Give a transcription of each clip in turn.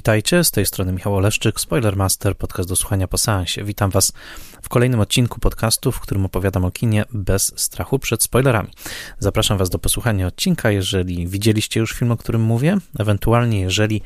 Witajcie, z tej strony Michał Oleszczyk, Spoilermaster, podcast do słuchania po seansie. Witam Was w kolejnym odcinku podcastu, w którym opowiadam o kinie bez strachu przed spoilerami. Zapraszam Was do posłuchania odcinka, jeżeli widzieliście już film, o którym mówię, ewentualnie jeżeli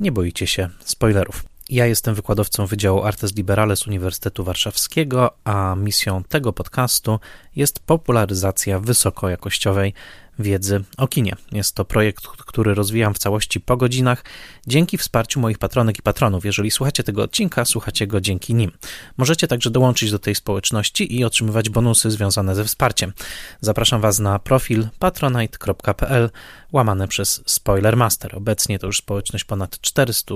nie boicie się spoilerów. Ja jestem wykładowcą Wydziału Artes Liberales Uniwersytetu Warszawskiego, a misją tego podcastu jest popularyzacja wysokojakościowej wiedzy o kinie. Jest to projekt, który rozwijam w całości po godzinach dzięki wsparciu moich patronek i patronów. Jeżeli słuchacie tego odcinka, słuchacie go dzięki nim. Możecie także dołączyć do tej społeczności i otrzymywać bonusy związane ze wsparciem. Zapraszam Was na profil patronite.pl łamane przez Spoilermaster. Obecnie to już społeczność ponad 400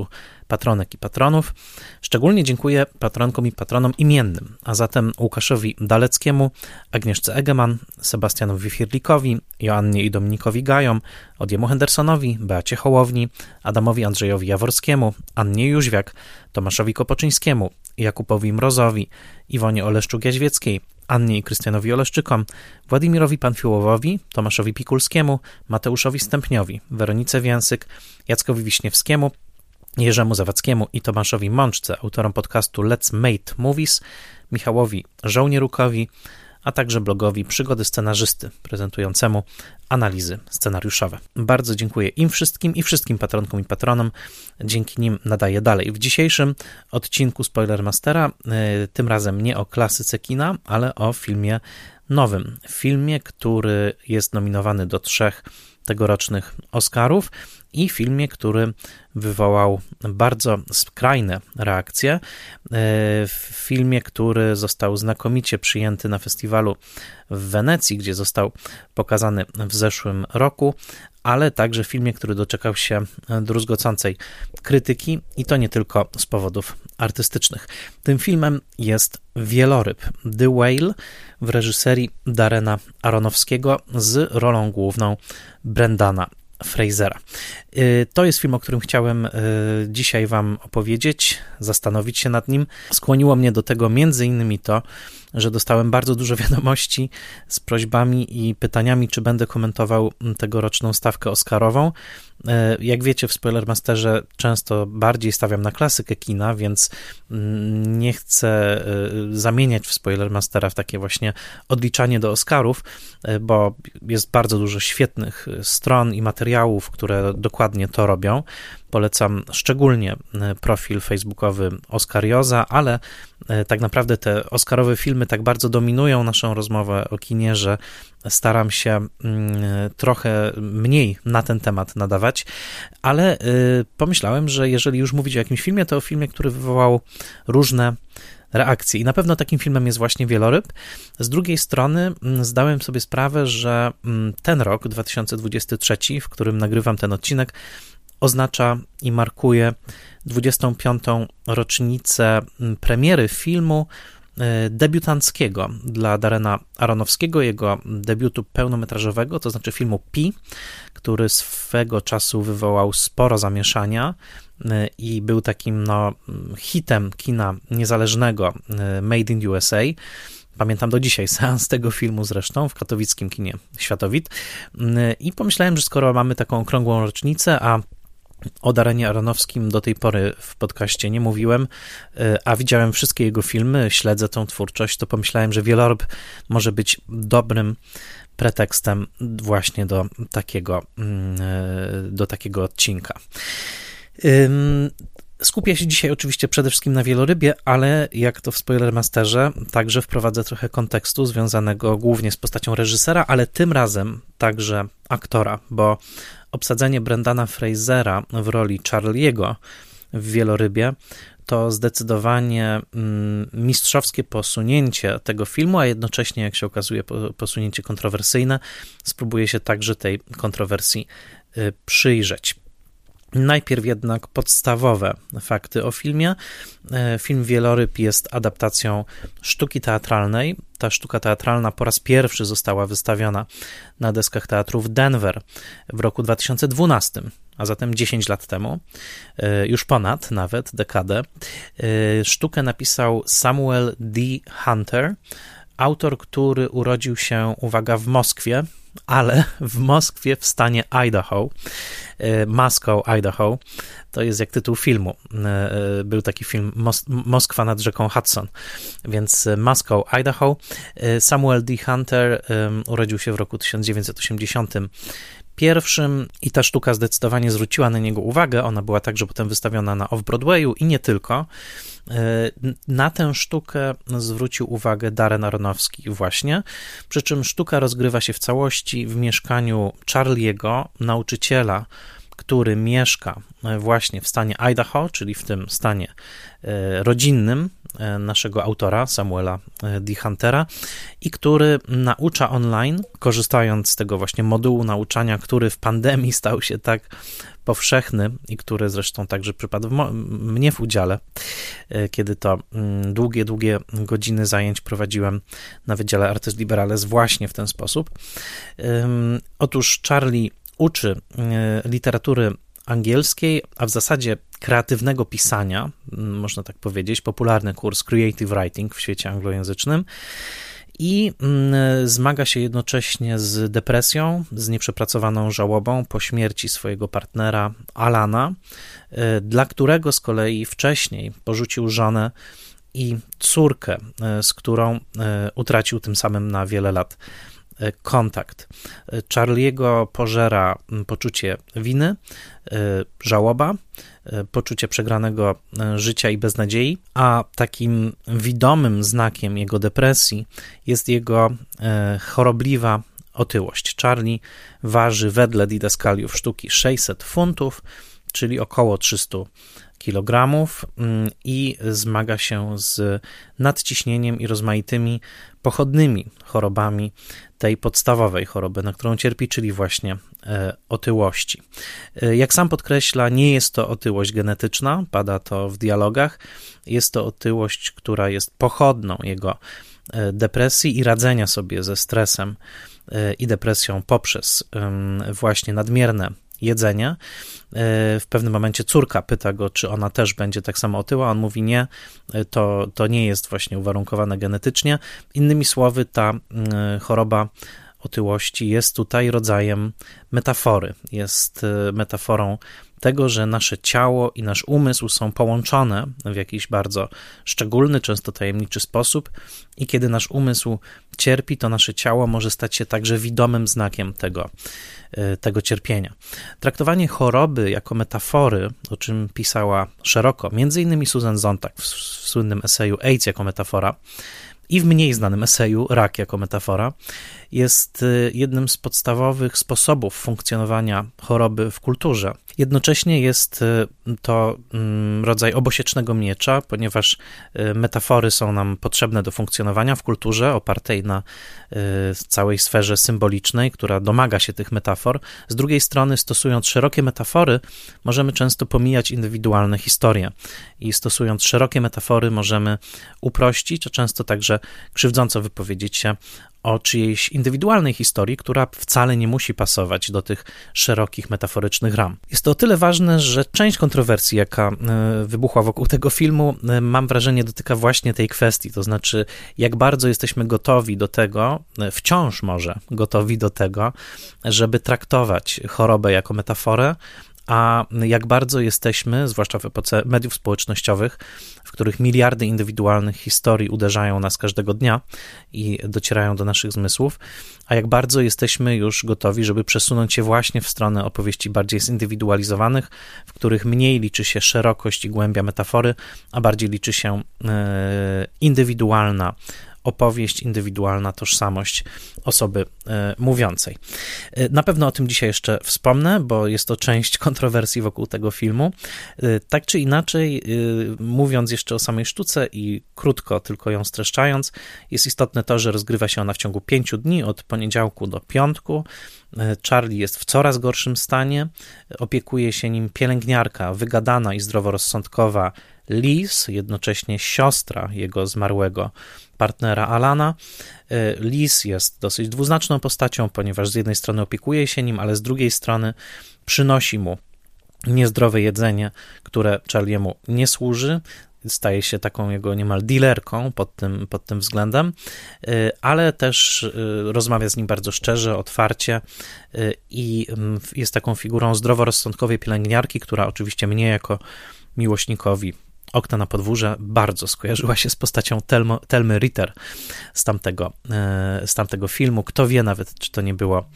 patronek i patronów. Szczególnie dziękuję patronkom i patronom imiennym, a zatem Łukaszowi Daleckiemu, Agnieszce Egeman, Sebastianowi Firlikowi, Joannie i Dominikowi Gajom, Odiemu Hendersonowi, Beacie Hołowni, Adamowi Andrzejowi Jaworskiemu, Annie Jóźwiak, Tomaszowi Kopoczyńskiemu, Jakubowi Mrozowi, Iwonie Oleszczuk-Jaźwieckiej, Annie i Krystianowi Oleszczykom, Władimirowi Panfiłowowi, Tomaszowi Pikulskiemu, Mateuszowi Stępniowi, Weronice Więsyk, Jackowi Wiśniewskiemu, Jerzemu Zawackiemu i Tomaszowi Mączce, autorom podcastu Let's Mate Movies, Michałowi Żołnierukowi, a także blogowi Przygody Scenarzysty, prezentującemu analizy scenariuszowe. Bardzo dziękuję im wszystkim i wszystkim patronkom i patronom. Dzięki nim nadaję dalej. W dzisiejszym odcinku Spoilermastera, yy, tym razem nie o klasyce kina, ale o filmie nowym. Filmie, który jest nominowany do trzech tegorocznych Oscarów i filmie, który wywołał bardzo skrajne reakcje. E, w filmie, który został znakomicie przyjęty na festiwalu w Wenecji, gdzie został pokazany w zeszłym roku, ale także w filmie, który doczekał się druzgocącej krytyki i to nie tylko z powodów artystycznych. Tym filmem jest Wieloryb The Whale w reżyserii Darena Aronowskiego z rolą główną Brendana Frasera. Y, to jest film, o którym chciałem y, dzisiaj Wam opowiedzieć, zastanowić się nad nim. Skłoniło mnie do tego między innymi to, że dostałem bardzo dużo wiadomości z prośbami i pytaniami, czy będę komentował tegoroczną stawkę Oscarową. E, jak wiecie, w Spoilermasterze często bardziej stawiam na klasykę kina, więc mm, nie chcę e, zamieniać w Spoilermastera w takie właśnie odliczanie do Oscarów, e, bo jest bardzo dużo świetnych stron i materiałów, które dokładnie to robią. Polecam szczególnie profil facebookowy Oscarioza, ale tak naprawdę te Oscarowe filmy tak bardzo dominują naszą rozmowę o kinie, że staram się mm, trochę mniej na ten temat nadawać, ale pomyślałem, że jeżeli już mówić o jakimś filmie, to o filmie, który wywołał różne reakcje. I na pewno takim filmem jest właśnie Wieloryb. Z drugiej strony mm, zdałem sobie sprawę, że mm, ten rok, 2023, w którym nagrywam ten odcinek, oznacza i markuje 25. rocznicę premiery filmu, E, debiutanckiego dla Darena Aronowskiego, jego debiutu pełnometrażowego, to znaczy filmu Pi, który swego czasu wywołał sporo zamieszania e, i był takim no, hitem kina niezależnego e, Made in USA. Pamiętam do dzisiaj seans tego filmu zresztą w katowickim kinie Światowit i pomyślałem, że skoro mamy taką okrągłą rocznicę, a o Darenie Aronowskim do tej pory w podcaście nie mówiłem, e, a widziałem wszystkie jego filmy, śledzę tą twórczość, to pomyślałem, że Wielorb może być dobrym pretekstem właśnie do takiego, mm, e, do takiego odcinka. Skupię się dzisiaj oczywiście przede wszystkim na wielorybie, ale jak to w Spoilermasterze, także wprowadzę trochę kontekstu związanego głównie z postacią reżysera, ale tym razem także aktora, bo obsadzenie Brendana Frasera w roli Charlie'ego w Wielorybie to zdecydowanie mm, mistrzowskie posunięcie tego filmu, a jednocześnie, jak się okazuje, posunięcie kontrowersyjne. Spróbuję się także tej kontrowersji y, przyjrzeć. Najpierw jednak podstawowe fakty o filmie. E, film Wieloryb jest adaptacją sztuki teatralnej. Ta sztuka teatralna po raz pierwszy została wystawiona na deskach teatru w Denver w roku 2012, a zatem 10 lat temu, e, już ponad nawet dekadę. E, sztukę napisał Samuel D. Hunter, autor, który urodził się, uwaga, w Moskwie ale w Moskwie, w stanie Idaho, Moscow, Idaho, to jest jak tytuł filmu. Był taki film Mos Moskwa nad rzeką Hudson, więc Moscow, Idaho. Samuel D. Hunter urodził się w roku 1980 pierwszym i ta sztuka zdecydowanie zwróciła na niego uwagę. Ona była także potem wystawiona na Off-Broadwayu i nie tylko. E, na tę sztukę zwrócił uwagę Darren Aronofsky właśnie, przy czym sztuka rozgrywa się w całości w mieszkaniu Charliego, nauczyciela, który mieszka właśnie w stanie Idaho, czyli w tym stanie rodzinnym e, naszego autora, Samuela D. Huntera, i który naucza online, korzystając z tego właśnie modułu nauczania, który w pandemii stał się tak powszechny i który zresztą także przypadł mnie w udziale, e, kiedy to mm, długie, długie godziny zajęć prowadziłem na Wydziale Artes Liberales właśnie w ten sposób. Otóż Charlie uczy e, literatury angielskiej, a w zasadzie kreatywnego pisania, można tak powiedzieć, popularny kurs Creative Writing w świecie anglojęzycznym. I zmaga się jednocześnie z depresją, z nieprzepracowaną żałobą po śmierci swojego partnera Alana, e, dla którego z kolei wcześniej porzucił żonę i córkę, e, z którą e, utracił tym samym na wiele lat kontakt. Charliego pożera poczucie winy, żałoba, poczucie przegranego życia i beznadziei, a takim widomym znakiem jego depresji jest jego chorobliwa otyłość. Charlie waży wedle didaskaliów sztuki 600 funtów, czyli około 300 kg i zmaga się z nadciśnieniem i rozmaitymi pochodnymi chorobami tej podstawowej choroby, na którą cierpi, czyli właśnie e, otyłości. E, jak sam podkreśla, nie jest to otyłość genetyczna, pada to w dialogach, jest to otyłość, która jest pochodną jego e, depresji i radzenia sobie ze stresem i depresją poprzez właśnie nadmierne jedzenia. E, w pewnym momencie córka pyta go, czy ona też będzie tak samo otyła. On mówi nie, e, to, to nie jest właśnie uwarunkowane genetycznie. Innymi słowy, ta mm, choroba otyłości jest tutaj rodzajem metafory. Jest e, metaforą tego, że nasze ciało i nasz umysł są połączone w jakiś bardzo szczególny, często tajemniczy sposób, i kiedy nasz umysł cierpi, to nasze ciało może stać się także widomym znakiem tego, e, tego cierpienia. Traktowanie choroby jako metafory, o czym pisała szeroko, innymi Susan Zontag w słynnym eseju AIDS jako metafora, i w mniej znanym eseju Rak jako metafora, jest y, jednym z podstawowych sposobów funkcjonowania choroby w kulturze. Jednocześnie jest y, to mm, rodzaj obosiecznego miecza, ponieważ y, metafory są nam potrzebne do funkcjonowania w kulturze opartej na całej sferze symbolicznej, która domaga się tych metafor. Z drugiej strony, stosując szerokie metafory, możemy często pomijać indywidualne historie i stosując szerokie metafory, możemy uprościć, a często także krzywdząco wypowiedzieć się o czyjejś indywidualnej historii, która wcale nie musi pasować do tych szerokich, metaforycznych ram. Jest to o tyle ważne, że część kontrowersji, jaka e, wybuchła wokół tego filmu, e, mam wrażenie, dotyka właśnie tej kwestii, to znaczy, jak bardzo jesteśmy gotowi do tego, e, wciąż może gotowi do tego, żeby traktować chorobę jako metaforę, a jak bardzo jesteśmy, zwłaszcza w epoce mediów społecznościowych, w których miliardy indywidualnych historii uderzają nas każdego dnia i docierają do naszych zmysłów, a jak bardzo jesteśmy już gotowi, żeby przesunąć się właśnie w stronę opowieści bardziej zindywidualizowanych, w których mniej liczy się szerokość i głębia metafory, a bardziej liczy się e, indywidualna opowieść, indywidualna tożsamość osoby e, mówiącej. E, na pewno o tym dzisiaj jeszcze wspomnę, bo jest to część kontrowersji wokół tego filmu. E, tak czy inaczej, mówiąc jeszcze o samej sztuce i krótko tylko ją streszczając, jest istotne to, że rozgrywa się ona w ciągu pięciu dni, od poniedziałku do piątku. Charlie jest w coraz gorszym stanie, opiekuje się nim pielęgniarka, wygadana i zdroworozsądkowa Liz, jednocześnie siostra jego zmarłego partnera Alana. E, Liz jest dosyć dwuznaczną postacią, ponieważ z jednej strony opiekuje się nim, ale z drugiej strony przynosi mu niezdrowe jedzenie, które Charliemu nie służy. staje się taką jego niemal dealerką pod tym, pod tym względem, ale też rozmawia z nim bardzo szczerze, otwarcie i mm, jest taką figurą zdroworozsądkowej pielęgniarki, która oczywiście mnie jako miłośnikowi Okna na podwórze bardzo skojarzyła się z postacią Telmo, Telmy Ritter z tamtego, z tamtego filmu. Kto wie nawet, czy to nie było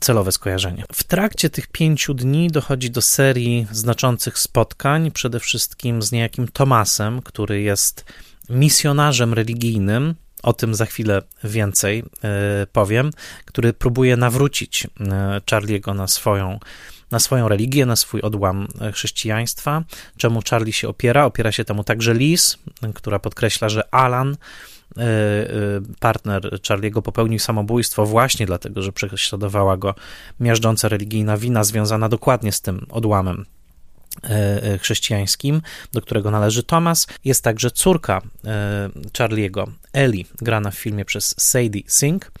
celowe skojarzenie. W trakcie tych pięciu dni dochodzi do serii znaczących spotkań, przede wszystkim z niejakim Tomasem, który jest misjonarzem religijnym, o tym za chwilę więcej e, powiem, który próbuje nawrócić e, Charlie'ego na swoją, na swoją religię, na swój odłam e, chrześcijaństwa. Czemu Charlie się opiera? Opiera się temu także Liz, która podkreśla, że Alan E, e, partner Charlie'ego popełnił samobójstwo właśnie dlatego, że prześladowała go miażdżąca religijna wina związana dokładnie z tym odłamem chrześcijańskim, do którego należy Thomas. Jest także córka Charlie'ego, Ellie, grana w filmie przez Sadie Sink.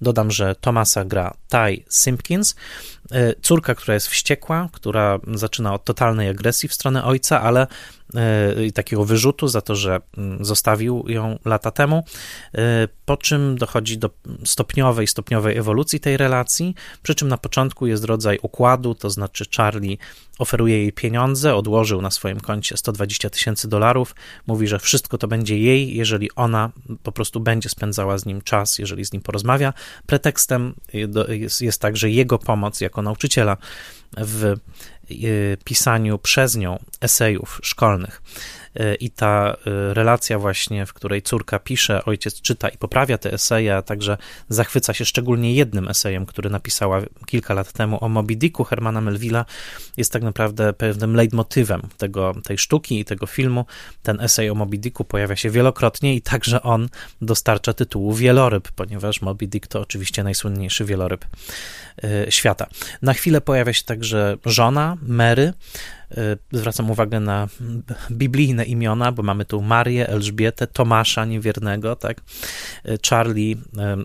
Dodam, że Thomasa gra Ty Simpkins. Córka, która jest wściekła, która zaczyna od totalnej agresji w stronę ojca, ale E, i takiego wyrzutu za to, że mm, zostawił ją lata temu, e, po czym dochodzi do stopniowej, stopniowej ewolucji tej relacji, przy czym na początku jest rodzaj układu, to znaczy Charlie oferuje jej pieniądze, odłożył na swoim koncie 120 tysięcy dolarów, mówi, że wszystko to będzie jej, jeżeli ona po prostu będzie spędzała z nim czas, jeżeli z nim porozmawia. Pretekstem jest, jest także jego pomoc jako nauczyciela w Y, pisaniu przez nią esejów szkolnych. Y, I ta y, relacja, właśnie, w której córka pisze, ojciec czyta i poprawia te eseje, a także zachwyca się szczególnie jednym esejem, który napisała kilka lat temu o Moby Dicku Hermana Melvilla, jest tak naprawdę pewnym leitmotywem tego, tej sztuki i tego filmu. Ten esej o Moby Dicku pojawia się wielokrotnie i także on dostarcza tytułu Wieloryb, ponieważ Moby Dick to oczywiście najsłynniejszy wieloryb świata. Na chwilę pojawia się także żona Mary, zwracam uwagę na biblijne imiona, bo mamy tu Marię, Elżbietę, Tomasza niewiernego, tak? E, Charlie e,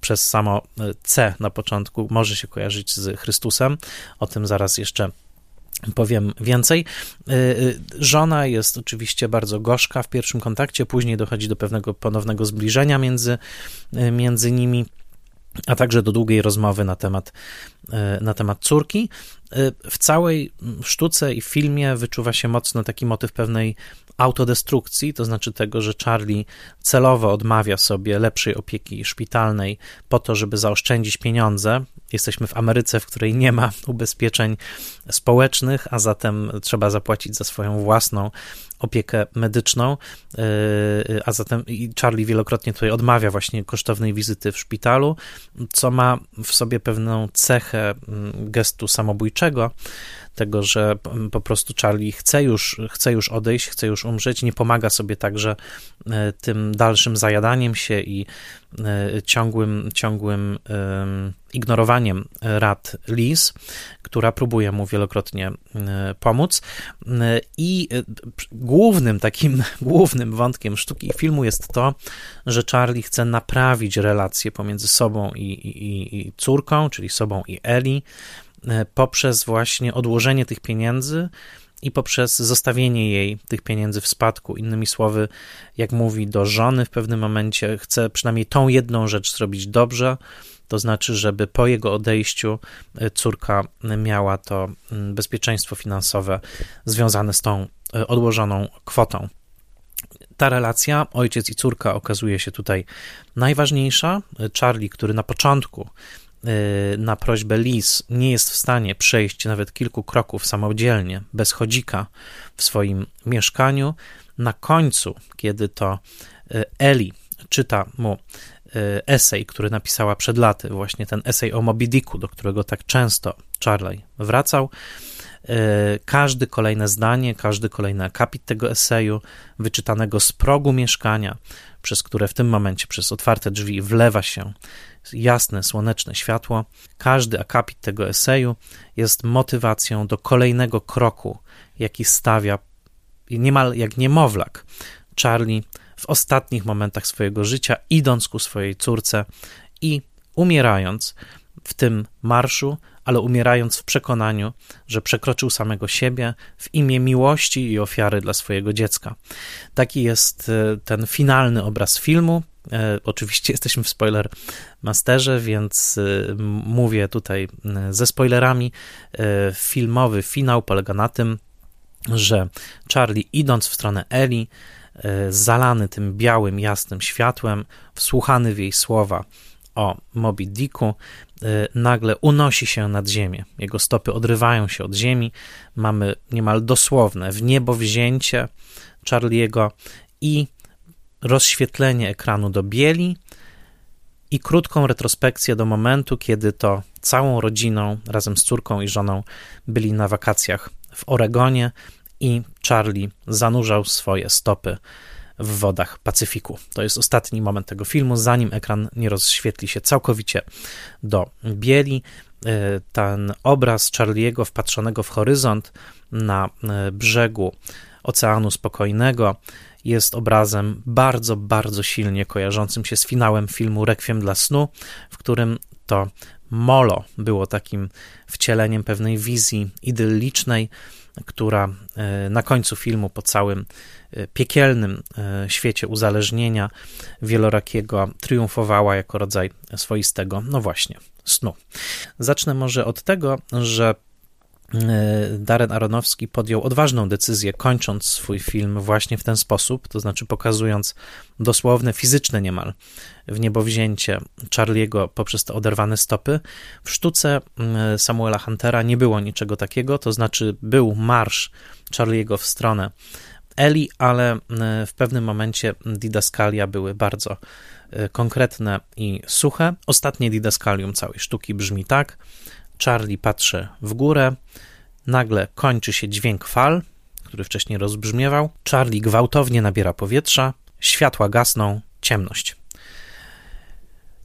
przez samo C na początku może się kojarzyć z Chrystusem. O tym zaraz jeszcze powiem więcej. Żona jest oczywiście bardzo gorzka w pierwszym kontakcie, później dochodzi do pewnego ponownego zbliżenia między, między nimi a także do długiej rozmowy na temat, na temat córki. Y, w całej sztuce i filmie wyczuwa się mocno taki motyw pewnej autodestrukcji, to znaczy tego, że Charlie celowo odmawia sobie lepszej opieki szpitalnej po to, żeby zaoszczędzić pieniądze. Jesteśmy w Ameryce, w której nie ma ubezpieczeń społecznych, a zatem trzeba zapłacić za swoją własną opiekę medyczną, yy, a zatem Charlie wielokrotnie tutaj odmawia właśnie kosztownej wizyty w szpitalu, co ma w sobie pewną cechę mm, gestu samobójczego, tego, że po prostu Charlie chce już, chce już odejść, chce już umrzeć, nie pomaga sobie także e, tym dalszym zajadaniem się i ciągłym, ciągłym ignorowaniem rad Liz, która próbuje mu wielokrotnie e, pomóc. I głównym takim, głównym wątkiem sztuki i filmu jest to, że Charlie chce naprawić relacje pomiędzy sobą i, i, i córką, czyli sobą i Ellie, E, poprzez właśnie odłożenie tych pieniędzy i poprzez zostawienie jej tych pieniędzy w spadku. Innymi słowy, jak mówi do żony w pewnym momencie, chce przynajmniej tą jedną rzecz zrobić dobrze, to znaczy, żeby po jego odejściu e, córka miała to mm, bezpieczeństwo finansowe związane z tą e, odłożoną kwotą. Ta relacja, ojciec i córka, okazuje się tutaj najważniejsza. Charlie, który na początku na prośbę Liz nie jest w stanie przejść nawet kilku kroków samodzielnie, bez chodzika w swoim mieszkaniu, na końcu, kiedy to y, Eli czyta mu y, esej, który napisała przed laty, właśnie ten esej o Moby Dicku, do którego tak często Charlie wracał, każdy kolejne zdanie, każdy kolejny akapit tego eseju, wyczytanego z progu mieszkania, przez które w tym momencie, przez otwarte drzwi, wlewa się jasne, słoneczne światło. Każdy akapit tego eseju jest motywacją do kolejnego kroku, jaki stawia niemal jak niemowlak Charlie w ostatnich momentach swojego życia, idąc ku swojej córce i umierając, w tym marszu, ale umierając w przekonaniu, że przekroczył samego siebie w imię miłości i ofiary dla swojego dziecka. Taki jest e, ten finalny obraz filmu. E, oczywiście jesteśmy w spoiler masterze, więc e, mówię tutaj ze spoilerami. Filmowy finał polega na tym, że Charlie idąc w stronę Eli, zalany tym białym, jasnym światłem, wsłuchany w jej słowa o Moby Dicku, Y, nagle unosi się nad ziemię. Jego stopy odrywają się od ziemi. Mamy niemal dosłowne w niebo wzięcie Charliego i rozświetlenie ekranu do bieli i krótką retrospekcję do momentu, kiedy to całą rodziną razem z córką i żoną byli na wakacjach w Oregonie i Charlie zanurzał swoje stopy w wodach Pacyfiku. To jest ostatni moment tego filmu, zanim ekran nie rozświetli się całkowicie do bieli. E, ten obraz Charliego wpatrzonego w horyzont na e, brzegu Oceanu Spokojnego jest obrazem bardzo, bardzo silnie kojarzącym się z finałem filmu Requiem dla snu, w którym to Molo było takim wcieleniem pewnej wizji idyllicznej, która e, na końcu filmu po całym e, piekielnym e, świecie uzależnienia wielorakiego triumfowała jako rodzaj swoistego, no właśnie, snu. Zacznę może od tego, że Darren Aronowski podjął odważną decyzję, kończąc swój film właśnie w ten sposób, to znaczy pokazując dosłowne, fizyczne niemal w niebowzięcie Charliego poprzez te oderwane stopy. W sztuce mm, Samuela Huntera nie było niczego takiego, to znaczy był marsz Charliego w stronę Eli, ale mm, w pewnym momencie didaskalia były bardzo konkretne i suche. Ostatnie didaskalium całej sztuki brzmi tak: Charlie patrzy w górę, nagle kończy się dźwięk fal, który wcześniej rozbrzmiewał. Charlie gwałtownie nabiera powietrza, światła gasną, ciemność.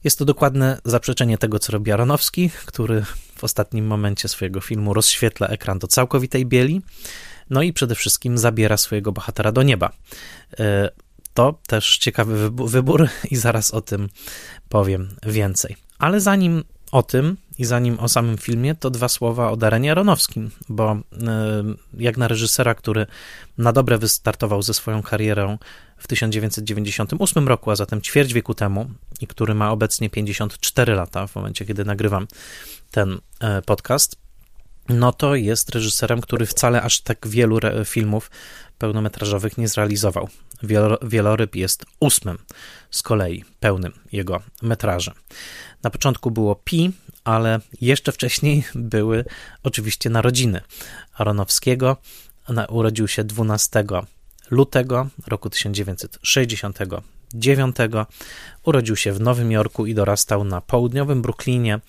Jest to dokładne zaprzeczenie tego, co robi Aronowski, który w ostatnim momencie swojego filmu rozświetla ekran do całkowitej bieli, no i przede wszystkim zabiera swojego bohatera do nieba. E, to też ciekawy wybór i zaraz o tym powiem więcej. Ale zanim o tym i zanim o samym filmie, to dwa słowa o Darenie Aronowskim, bo e, jak na reżysera, który na dobre wystartował ze swoją karierą w 1998 roku, a zatem ćwierć wieku temu, i który ma obecnie 54 lata w momencie, kiedy nagrywam ten e, podcast, no to jest reżyserem, który wcale aż tak wielu filmów pełnometrażowych nie zrealizował. Wieloryb jest ósmym z kolei pełnym jego metrażem. Na początku było Pi, ale jeszcze wcześniej były oczywiście narodziny Aronowskiego. Urodził się 12 lutego roku 1969. Urodził się w Nowym Jorku i dorastał na południowym Brooklynie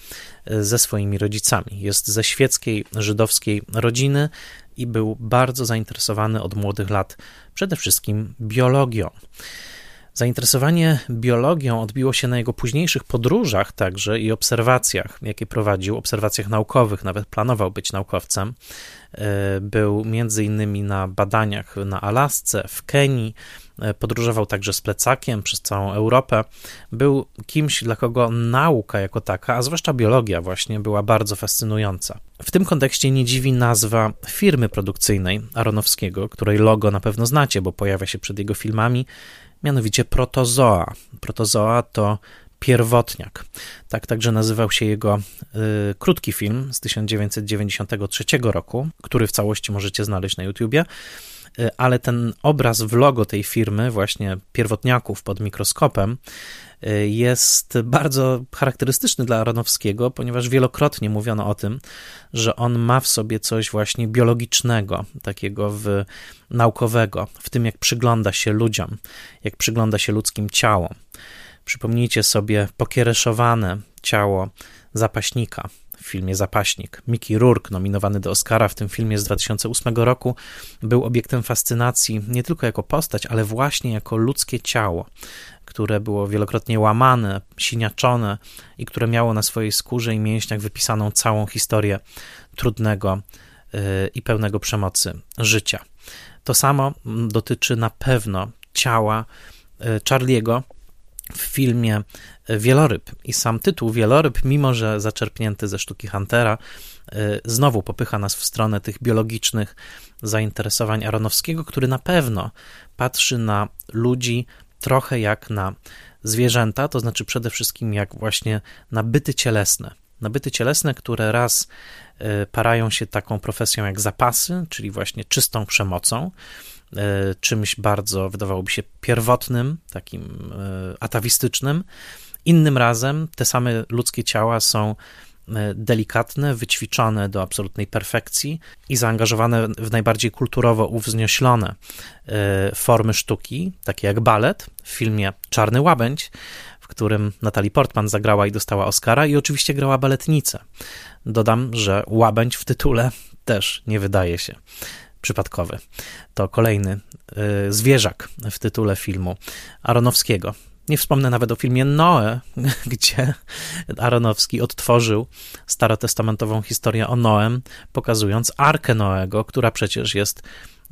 e, ze swoimi rodzicami. Jest ze świeckiej żydowskiej rodziny i był bardzo zainteresowany od młodych lat przede wszystkim biologią. Zainteresowanie biologią odbiło się na jego późniejszych podróżach także i obserwacjach, jakie prowadził, obserwacjach naukowych, nawet planował być naukowcem. E, był między innymi na badaniach na Alasce, w Kenii, podróżował także z plecakiem przez całą Europę. Był kimś, dla kogo nauka jako taka, a zwłaszcza biologia właśnie, była bardzo fascynująca. W tym kontekście nie dziwi nazwa firmy produkcyjnej Aronowskiego, której logo na pewno znacie, bo pojawia się przed jego filmami mianowicie protozoa. Protozoa to pierwotniak. Tak także nazywał się jego y, krótki film z 1993 roku, który w całości możecie znaleźć na YouTubie. Y, ale ten obraz w logo tej firmy, właśnie pierwotniaków pod mikroskopem, y, jest bardzo charakterystyczny dla Aronowskiego, ponieważ wielokrotnie mówiono o tym, że on ma w sobie coś właśnie biologicznego, takiego w, naukowego, w tym jak przygląda się ludziom, jak przygląda się ludzkim ciałom. Przypomnijcie sobie pokiereszowane ciało zapaśnika, w filmie Zapaśnik. Mickey Rourke, nominowany do Oscara w tym filmie z 2008 roku, był obiektem fascynacji nie tylko jako postać, ale właśnie jako ludzkie ciało, które było wielokrotnie łamane, siniaczone i które miało na swojej skórze i mięśniach wypisaną całą historię trudnego yy, i pełnego przemocy życia. To samo dotyczy na pewno ciała yy, Charliego, w filmie Wieloryb. I sam tytuł Wieloryb, mimo że zaczerpnięty ze sztuki Huntera, znowu popycha nas w stronę tych biologicznych zainteresowań Aronowskiego, który na pewno patrzy na ludzi trochę jak na zwierzęta, to znaczy przede wszystkim jak właśnie na byty cielesne. Na byty cielesne, które raz e, parają się taką profesją jak zapasy, czyli właśnie czystą przemocą, czymś bardzo, wydawałoby się, pierwotnym, takim e, atawistycznym. Innym razem te same ludzkie ciała są delikatne, wyćwiczone do absolutnej perfekcji i zaangażowane w najbardziej kulturowo uwznioślone formy sztuki, takie jak balet w filmie Czarny Łabędź, w którym Natalie Portman zagrała i dostała Oscara i oczywiście grała baletnicę. Dodam, że łabędź w tytule też nie wydaje się przypadkowy. To kolejny y, zwierzak w tytule filmu Aronowskiego. Nie wspomnę nawet o filmie Noe, gdzie Aronowski odtworzył starotestamentową historię o Noem, pokazując Arkę Noego, która przecież jest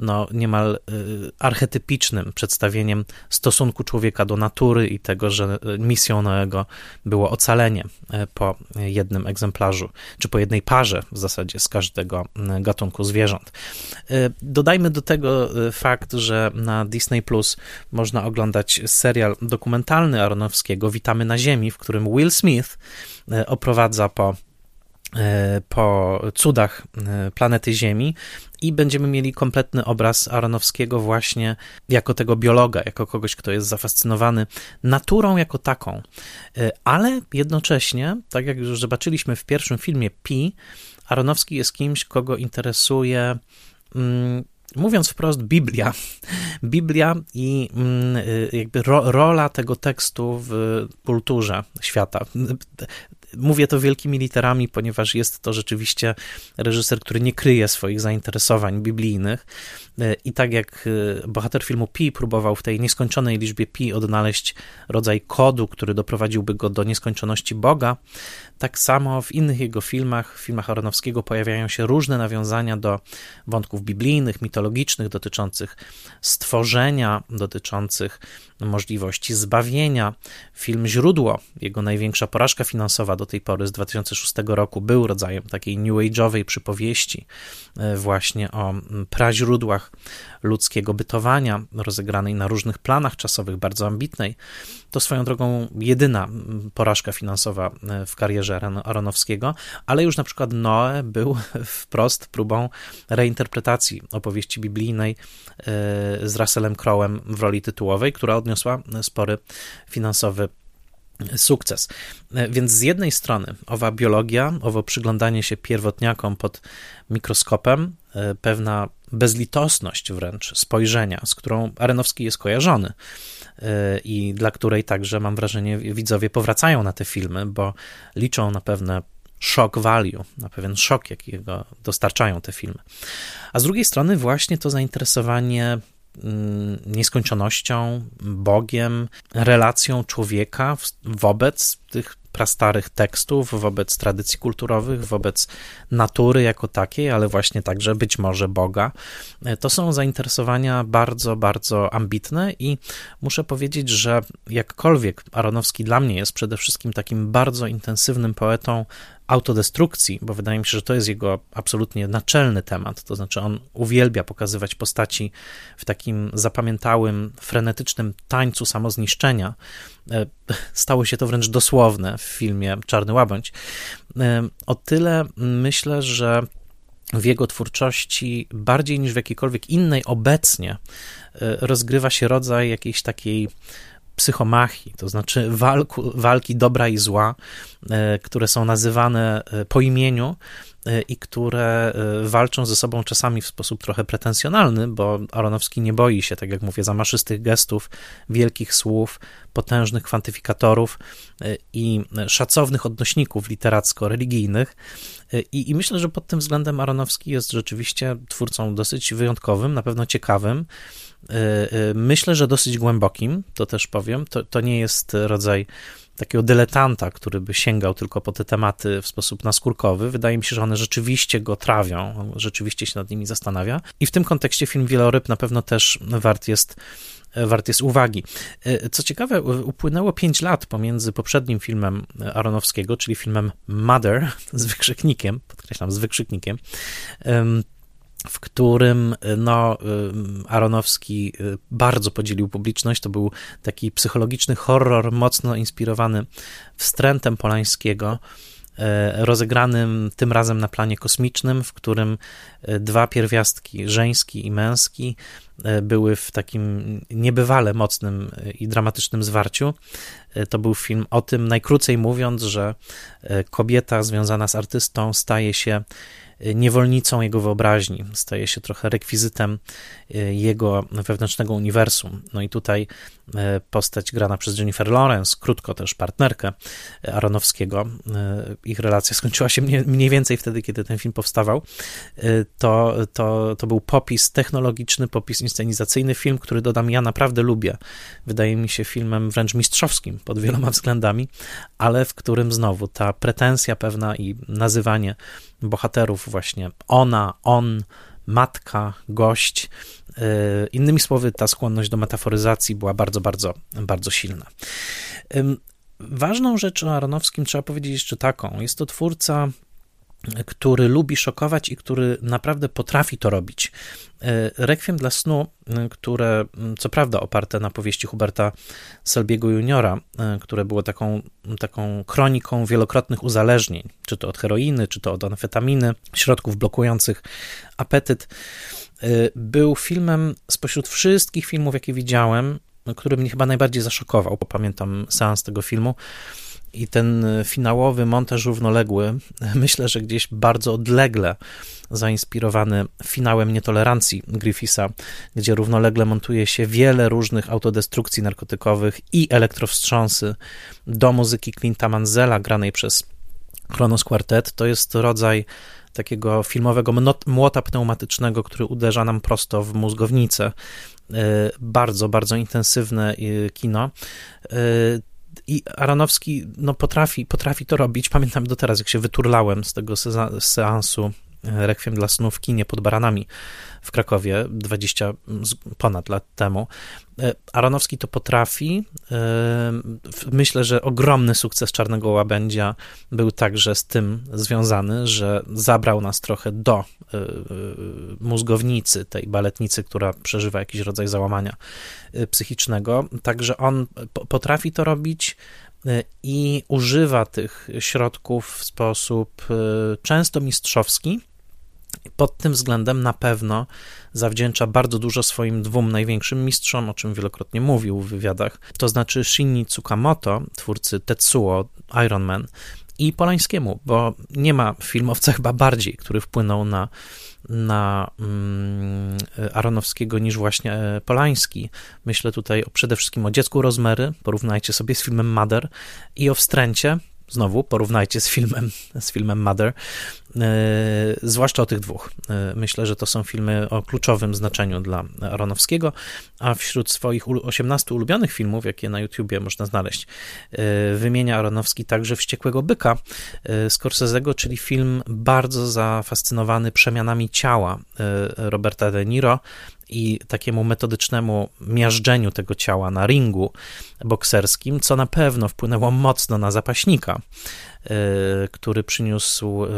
no, niemal y, archetypicznym przedstawieniem stosunku człowieka do natury i tego, że y, misją Noego było ocalenie y, po jednym egzemplarzu, czy po jednej parze w zasadzie z każdego gatunku zwierząt. Dodajmy do tego fakt, że na Disney Plus można oglądać serial dokumentalny Aronowskiego Witamy na Ziemi, w którym Will Smith oprowadza po po cudach planety Ziemi i będziemy mieli kompletny obraz Aronowskiego właśnie jako tego biologa, jako kogoś, kto jest zafascynowany naturą jako taką. E, ale jednocześnie, tak jak już zobaczyliśmy w pierwszym filmie Pi, Aronowski jest kimś, kogo interesuje. Mm, mówiąc wprost, Biblia. Biblia i mm, e, jakby ro, rola tego tekstu w kulturze świata. Mówię to wielkimi literami, ponieważ jest to rzeczywiście reżyser, który nie kryje swoich zainteresowań biblijnych. E, I tak jak e, bohater filmu Pi próbował w tej nieskończonej liczbie Pi odnaleźć rodzaj kodu, który doprowadziłby go do nieskończoności Boga, tak samo w innych jego filmach, w filmach Aronowskiego pojawiają się różne nawiązania do wątków biblijnych, mitologicznych, dotyczących stworzenia, dotyczących możliwości zbawienia. Film Źródło, jego największa porażka finansowa do tej pory z 2006 roku, był rodzajem takiej new age'owej przypowieści e, właśnie o praźródłach ludzkiego bytowania, rozegranej na różnych planach czasowych, bardzo ambitnej. To swoją drogą jedyna porażka finansowa e, w karierze Aronowskiego, ale już na przykład Noe był wprost próbą reinterpretacji opowieści biblijnej e, z Russellem Crowem w roli tytułowej, która odniosła spory finansowy sukces. E, więc z jednej strony owa biologia, owo przyglądanie się pierwotniakom pod mikroskopem, pewna bezlitosność wręcz spojrzenia, z którą Arenowski jest kojarzony i dla której także mam wrażenie widzowie powracają na te filmy, bo liczą na pewne shock value, na pewien szok, jakiego dostarczają te filmy. A z drugiej strony właśnie to zainteresowanie nieskończonością, Bogiem, relacją człowieka wobec tych prastarych tekstów, wobec tradycji kulturowych, wobec natury jako takiej, ale właśnie także być może Boga. E, to są zainteresowania bardzo, bardzo ambitne i muszę powiedzieć, że jakkolwiek Aronowski dla mnie jest przede wszystkim takim bardzo intensywnym poetą autodestrukcji, bo wydaje mi się, że to jest jego absolutnie naczelny temat. To znaczy, on uwielbia pokazywać postaci w takim zapamiętałym, frenetycznym tańcu samozniszczenia. E, stało się to wręcz dosłowne w filmie Czarny Łabędź. E, o tyle myślę, że w jego twórczości bardziej niż w jakiejkolwiek innej obecnie e, rozgrywa się rodzaj jakiejś takiej psychomachii, to znaczy walku, walki dobra i zła, e, które są nazywane e, po imieniu i które walczą ze sobą czasami w sposób trochę pretensjonalny, bo Aronowski nie boi się, tak jak mówię, zamaszystych gestów, wielkich słów, potężnych kwantyfikatorów i szacownych odnośników literacko-religijnych. I, I, myślę, że pod tym względem Aronowski jest rzeczywiście twórcą dosyć wyjątkowym, na pewno ciekawym. Y, y, myślę, że dosyć głębokim, to też powiem. To, to nie jest rodzaj takiego dyletanta, który by sięgał tylko po te tematy w sposób naskórkowy. Wydaje mi się, że one rzeczywiście go trawią, rzeczywiście się nad nimi zastanawia. I w tym kontekście film Wieloryb na pewno też wart jest wart jest uwagi. Co ciekawe, upłynęło 5 lat pomiędzy poprzednim filmem Aronowskiego, czyli filmem Mother z wykrzyknikiem, podkreślam, z wykrzyknikiem, w którym no, Aronowski bardzo podzielił publiczność. To był taki psychologiczny horror, mocno inspirowany wstrętem Polańskiego, rozegranym tym razem na planie kosmicznym, w którym dwa pierwiastki, żeński i męski, były w takim niebywale mocnym i dramatycznym zwarciu. To był film o tym, najkrócej mówiąc, że kobieta związana z artystą staje się niewolnicą jego wyobraźni, staje się trochę rekwizytem jego wewnętrznego uniwersum. No i tutaj e, postać grana przez Jennifer Lawrence, krótko też partnerkę Aronowskiego, e, ich relacja skończyła się mniej więcej wtedy, kiedy ten film powstawał, to, to, to był popis technologiczny, popis inscenizacyjny, film, który dodam, ja naprawdę lubię. Wydaje mi się filmem wręcz mistrzowskim pod wieloma względami, ale w którym znowu ta pretensja pewna i nazywanie bohaterów właśnie ona, on, matka, gość. Y, innymi słowy, ta skłonność do metaforyzacji była bardzo, bardzo, bardzo silna. Ważną rzecz o Aronowskim trzeba powiedzieć jeszcze taką. Jest to twórca który lubi szokować i który naprawdę potrafi to robić. E, Rekwiem dla snu, e, które co prawda oparte na powieści Huberta Selbiego juniora, e, które było taką, taką kroniką wielokrotnych uzależnień, czy to od heroiny, czy to od amfetaminy, środków blokujących apetyt, był filmem spośród wszystkich filmów, jakie widziałem, który mnie chyba najbardziej zaszokował. Pamiętam seans tego filmu i ten finałowy montaż równoległy, myślę, że gdzieś bardzo odlegle zainspirowany finałem nietolerancji Griffisa, gdzie równolegle montuje się wiele różnych autodestrukcji narkotykowych i elektrowstrząsy do muzyki Clint'a Manzela granej przez Kronos Quartet. To jest rodzaj takiego filmowego młota pneumatycznego, który uderza nam prosto w mózgownicę. E, bardzo, bardzo intensywne e, kino. E, i Aronowski no, potrafi, potrafi to robić. Pamiętam do teraz, jak się wyturlałem z tego seansu Rekwiem dla snu w kinie pod Baranami w Krakowie 20 ponad lat temu. E, Aronowski to potrafi. E, myślę, że ogromny sukces Czarnego Łabędzia był także z tym związany, że zabrał nas trochę do e, mózgownicy, tej baletnicy, która przeżywa jakiś rodzaj załamania psychicznego. Także on potrafi to robić i używa tych środków w sposób często mistrzowski pod tym względem na pewno zawdzięcza bardzo dużo swoim dwóm największym mistrzom, o czym wielokrotnie mówił w wywiadach, to znaczy Shinji Tsukamoto, twórcy Tetsuo Iron Man i Polańskiemu, bo nie ma filmowca chyba bardziej, który wpłynął na, na mm, Aronowskiego niż właśnie e, Polański. Myślę tutaj przede wszystkim o Dziecku Rozmery, porównajcie sobie z filmem Mother i o Wstręcie, Znowu porównajcie z filmem, z filmem Mother, e, zwłaszcza o tych dwóch. E, myślę, że to są filmy o kluczowym znaczeniu dla Aronowskiego, a wśród swoich 18 ulubionych filmów, jakie na YouTubie można znaleźć, e, wymienia Aronowski także Wściekłego Byka Scorsese'ego, czyli film bardzo zafascynowany przemianami ciała Roberta De Niro, i takiemu metodycznemu miażdżeniu tego ciała na ringu bokserskim, co na pewno wpłynęło mocno na zapaśnika, e, który przyniósł e,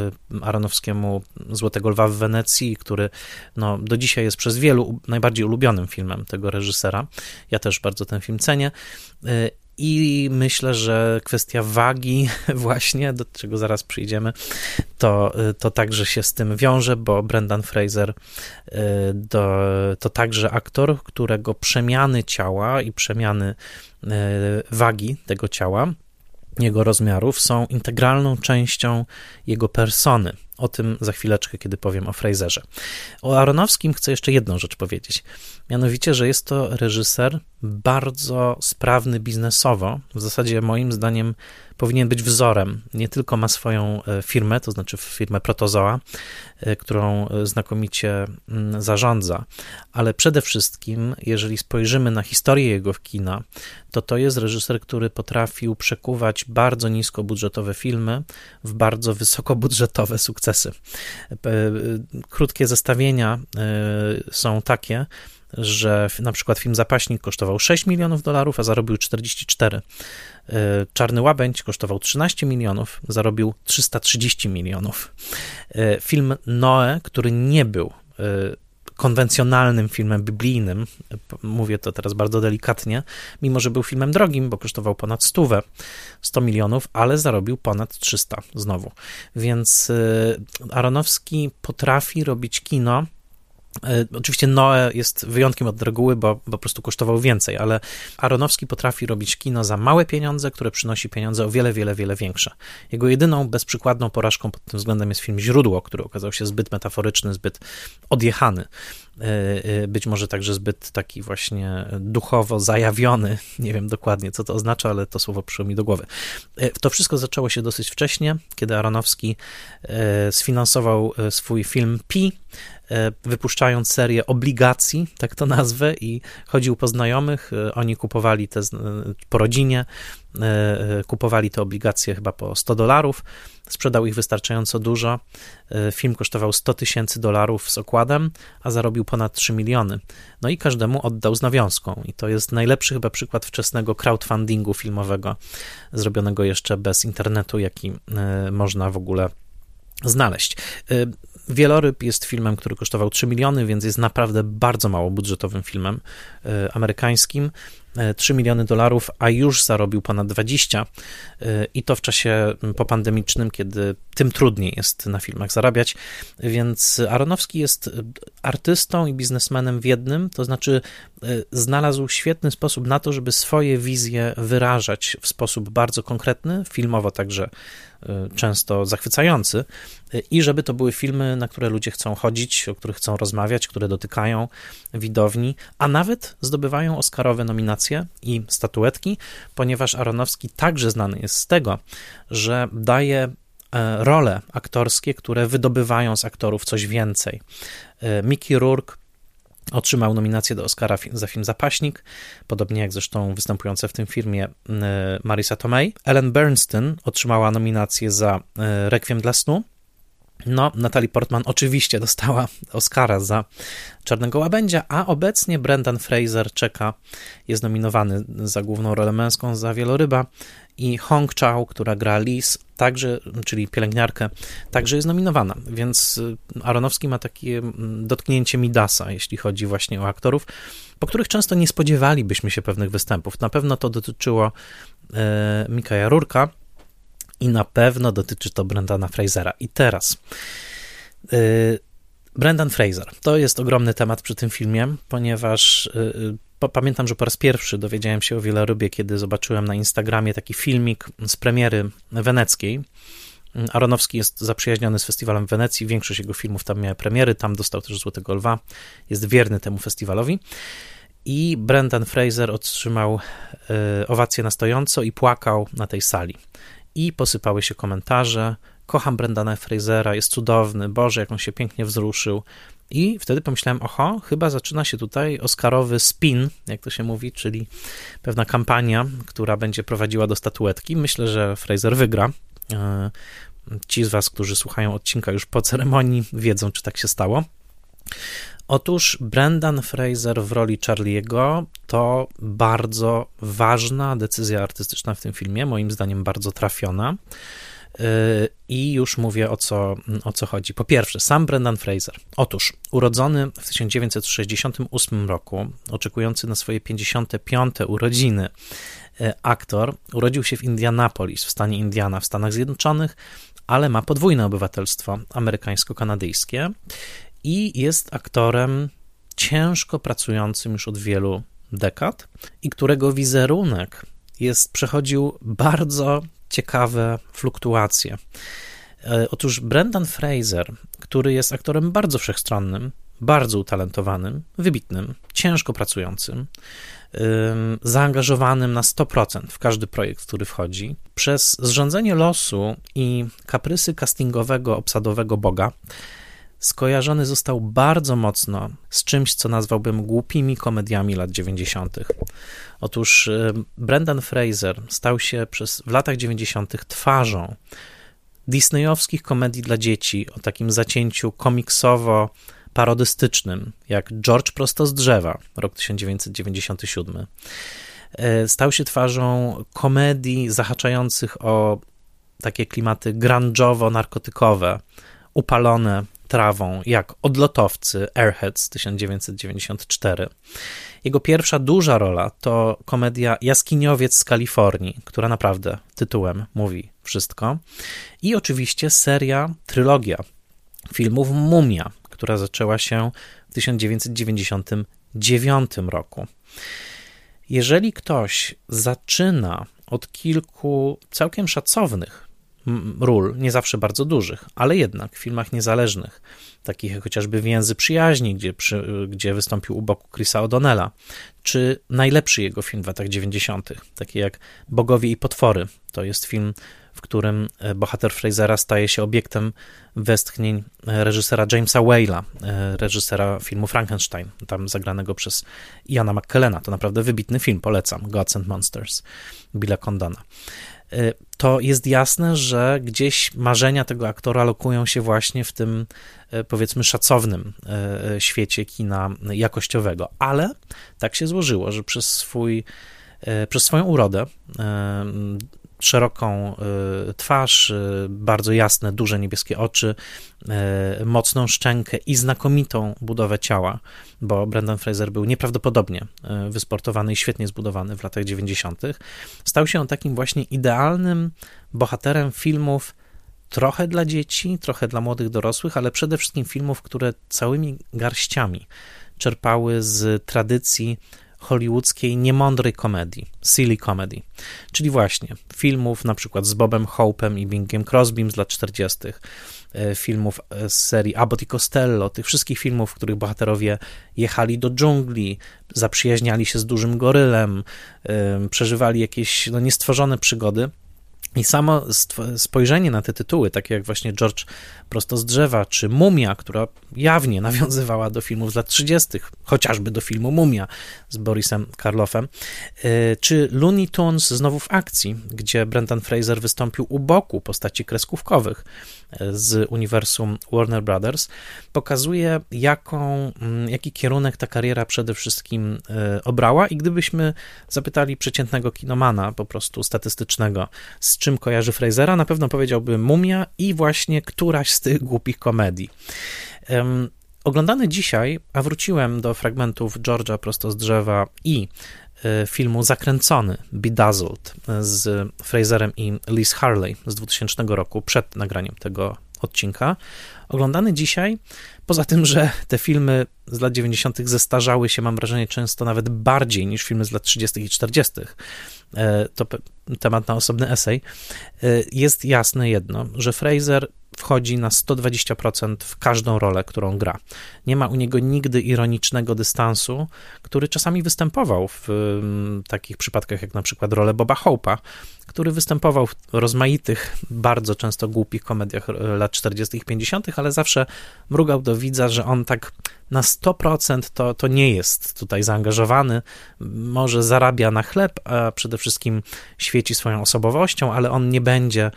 Aronowskiemu Złotego Lwa w Wenecji, który no, do dzisiaj jest przez wielu najbardziej ulubionym filmem tego reżysera. Ja też bardzo ten film cenię. I myślę, że kwestia wagi, właśnie, do czego zaraz przyjdziemy, to, to także się z tym wiąże, bo Brendan Fraser y, to, to także aktor, którego przemiany ciała i przemiany y, wagi tego ciała jego rozmiarów są integralną częścią jego persony. O tym za chwileczkę, kiedy powiem o Fraserze. O Aronowskim chcę jeszcze jedną rzecz powiedzieć. Mianowicie, że jest to reżyser bardzo sprawny biznesowo, w zasadzie moim zdaniem powinien być wzorem. Nie tylko ma swoją firmę, to znaczy firmę Protozoa, którą znakomicie mm, zarządza, ale przede wszystkim, jeżeli spojrzymy na historię jego kina, to to jest reżyser, który potrafił przekuwać bardzo niskobudżetowe filmy w bardzo wysokobudżetowe sukcesy. Krótkie zestawienia są takie, że na przykład film Zapaśnik kosztował 6 milionów dolarów, a zarobił 44. E, Czarny Łabędź kosztował 13 milionów, zarobił 330 milionów. E, film Noe, który nie był e, konwencjonalnym filmem biblijnym, mówię to teraz bardzo delikatnie, mimo że był filmem drogim, bo kosztował ponad 100, 100 milionów, ale zarobił ponad 300 znowu. Więc Aronowski potrafi robić kino, oczywiście Noe jest wyjątkiem od reguły, bo po prostu kosztował więcej, ale Aronowski potrafi robić kino za małe pieniądze, które przynosi pieniądze o wiele, wiele, wiele większe. Jego jedyną bezprzykładną porażką pod tym względem jest film Źródło, który okazał się zbyt metaforyczny, zbyt odjechany. E, e, być może także zbyt taki właśnie duchowo zajawiony. Nie wiem dokładnie, co to oznacza, ale to słowo przyszło mi do głowy. To wszystko zaczęło się dosyć wcześnie, kiedy Aronowski sfinansował swój film Pi, E, wypuszczając serię obligacji, tak to nazwę, i chodził po znajomych, e, oni kupowali te po rodzinie, e, kupowali te obligacje chyba po 100 dolarów, sprzedał ich wystarczająco dużo. Film kosztował 100 tysięcy dolarów z okładem, a zarobił ponad 3 miliony. No i każdemu oddał z nawiązką. I to jest najlepszy chyba przykład wczesnego crowdfundingu filmowego, zrobionego jeszcze bez internetu, jaki można w ogóle znaleźć. Wieloryb jest filmem, który kosztował 3 miliony, więc jest naprawdę bardzo mało budżetowym filmem e, amerykańskim. 3 e, miliony dolarów, a już zarobił ponad 20 e, i to w czasie popandemicznym, kiedy tym trudniej jest na filmach zarabiać, więc Aronowski jest artystą i biznesmenem w jednym, to znaczy znalazł świetny sposób na to, żeby swoje wizje wyrażać w sposób bardzo konkretny, filmowo także Y, często zachwycający y, i żeby to były filmy, na które ludzie chcą chodzić, o których chcą rozmawiać, które dotykają widowni, a nawet zdobywają Oscarowe nominacje i statuetki, ponieważ Aronowski także znany jest z tego, że daje e, role aktorskie, które wydobywają z aktorów coś więcej. E, Mickey Rourke Otrzymał nominację do Oscara za film Zapaśnik, podobnie jak zresztą występująca w tym filmie Marisa Tomei. Ellen Bernstein otrzymała nominację za e, Requiem dla snu. No, Natalie Portman oczywiście dostała Oscara za Czarnego Łabędzia, a obecnie Brendan Fraser czeka, jest nominowany za główną rolę męską za Wieloryba i Hong Chao, która gra Liz, także, czyli pielęgniarkę, także jest nominowana, więc y, Aronowski ma takie mm, dotknięcie Midasa, jeśli chodzi właśnie o aktorów, po których często nie spodziewalibyśmy się pewnych występów. Na pewno to dotyczyło e, Mikaja Rurka i na pewno dotyczy to Brendana Frasera. I teraz... E, Brendan Fraser. To jest ogromny temat przy tym filmie, ponieważ pamiętam, że po raz pierwszy dowiedziałem się o Wielorybie, kiedy zobaczyłem na Instagramie taki filmik z premiery weneckiej. Aronowski jest zaprzyjaźniony z festiwalem w Wenecji, większość jego filmów tam miała premiery, tam dostał też Złotego Lwa, jest wierny temu festiwalowi. I Brendan Fraser otrzymał y, owację na stojąco i płakał na tej sali. I posypały się komentarze, kocham Brendana Frasera, jest cudowny, Boże, jak on się pięknie wzruszył. I wtedy pomyślałem, oho, chyba zaczyna się tutaj Oscarowy spin, jak to się mówi, czyli pewna kampania, która będzie prowadziła do statuetki. Myślę, że Fraser wygra. E, ci z Was, którzy słuchają odcinka już po ceremonii, wiedzą, czy tak się stało. Otóż Brendan Fraser w roli Charlie'ego to bardzo ważna decyzja artystyczna w tym filmie, moim zdaniem bardzo trafiona. I już mówię o co, o co chodzi. Po pierwsze, sam Brendan Fraser. Otóż, urodzony w 1968 roku, oczekujący na swoje 55. urodziny, e, aktor urodził się w Indianapolis, w stanie Indiana, w Stanach Zjednoczonych, ale ma podwójne obywatelstwo amerykańsko-kanadyjskie i jest aktorem ciężko pracującym już od wielu dekad i którego wizerunek jest, przechodził bardzo ciekawe fluktuacje. E, otóż Brendan Fraser, który jest aktorem bardzo wszechstronnym, bardzo utalentowanym, wybitnym, ciężko pracującym, zaangażowanym na 100% w każdy projekt, w który wchodzi. Przez zrządzenie losu i kaprysy castingowego, obsadowego Boga skojarzony został bardzo mocno z czymś, co nazwałbym głupimi komediami lat 90. Otóż Brendan Fraser stał się przez, w latach 90. twarzą disneyowskich komedii dla dzieci o takim zacięciu komiksowo parodystycznym, jak George prosto z drzewa, rok 1997. E, stał się twarzą komedii zahaczających o takie klimaty grunge'owo-narkotykowe, upalone trawą, jak Odlotowcy Airheads 1994. Jego pierwsza duża rola to komedia Jaskiniowiec z Kalifornii, która naprawdę tytułem mówi wszystko. I oczywiście seria, trylogia filmów Mumia, która zaczęła się w 1999 roku. Jeżeli ktoś zaczyna od kilku całkiem szacownych ról, nie zawsze bardzo dużych, ale jednak w filmach niezależnych, takich jak chociażby Więzy Przyjaźni, gdzie, przy, gdzie wystąpił u boku Chrisa O'Donnella, czy najlepszy jego film w latach 90., taki jak Bogowie i Potwory. To jest film, w którym e, bohater Frasera staje się obiektem westchnień e, reżysera Jamesa Whale'a, e, reżysera filmu Frankenstein, tam zagranego przez Iana McKellena. To naprawdę wybitny film, polecam, Gods and Monsters, Billa Condona. Y, to jest jasne, że gdzieś marzenia tego aktora lokują się właśnie w tym, y, powiedzmy, szacownym y, świecie kina jakościowego. Ale tak się złożyło, że przez swój, przez swoją urodę szeroką y, twarz, y, bardzo jasne, duże niebieskie oczy, y, mocną szczękę i znakomitą budowę ciała, bo Brendan Fraser był nieprawdopodobnie wysportowany i świetnie zbudowany w latach 90. Stał się on takim właśnie idealnym bohaterem filmów trochę dla dzieci, trochę dla młodych dorosłych, ale przede wszystkim filmów, które całymi garściami czerpały z tradycji hollywoodzkiej niemądrej komedii, silly comedy, czyli właśnie filmów na przykład z Bobem Hope'em i Bingiem Crosbym z lat 40., e, filmów e, z serii Abbott i Costello, tych wszystkich filmów, w których bohaterowie jechali do dżungli, zaprzyjaźniali się z dużym gorylem, e, przeżywali jakieś no, niestworzone przygody. I samo spojrzenie na te tytuły, takie jak właśnie George Prosto z drzewa, czy Mumia, która jawnie nawiązywała do filmów z lat 30., chociażby do filmu Mumia z Borisem Karloffem, y, czy Looney Tunes znowu w akcji, gdzie Brendan Fraser wystąpił u boku postaci kreskówkowych z uniwersum Warner Brothers, pokazuje, jaką, mm, jaki kierunek ta kariera przede wszystkim y, obrała. I gdybyśmy zapytali przeciętnego kinomana, po prostu statystycznego, z czym kojarzy Frasera, na pewno powiedziałby Mumia i właśnie któraś z tych głupich komedii. Oglądany dzisiaj, a wróciłem do fragmentów George'a prosto z drzewa i e, filmu Zakręcony, Bedazzled z Fraserem i Liz Harley z 2000 roku, przed nagraniem tego odcinka. Oglądany dzisiaj, poza tym, że te filmy z lat 90. zestarzały się, mam wrażenie, często nawet bardziej niż filmy z lat 30. i 40. E, to temat na osobny esej. E, jest jasne jedno, że Fraser wchodzi na 120% w każdą rolę, którą gra. Nie ma u niego nigdy ironicznego dystansu, który czasami występował w um, takich przypadkach jak na przykład rolę Boba Hope'a, który występował w rozmaitych, bardzo często głupich komediach lat 40. i 50., ale zawsze mrugał do widza, że on tak na 100% to, to nie jest tutaj zaangażowany, może zarabia na chleb, a przede wszystkim świeci swoją osobowością, ale on nie będzie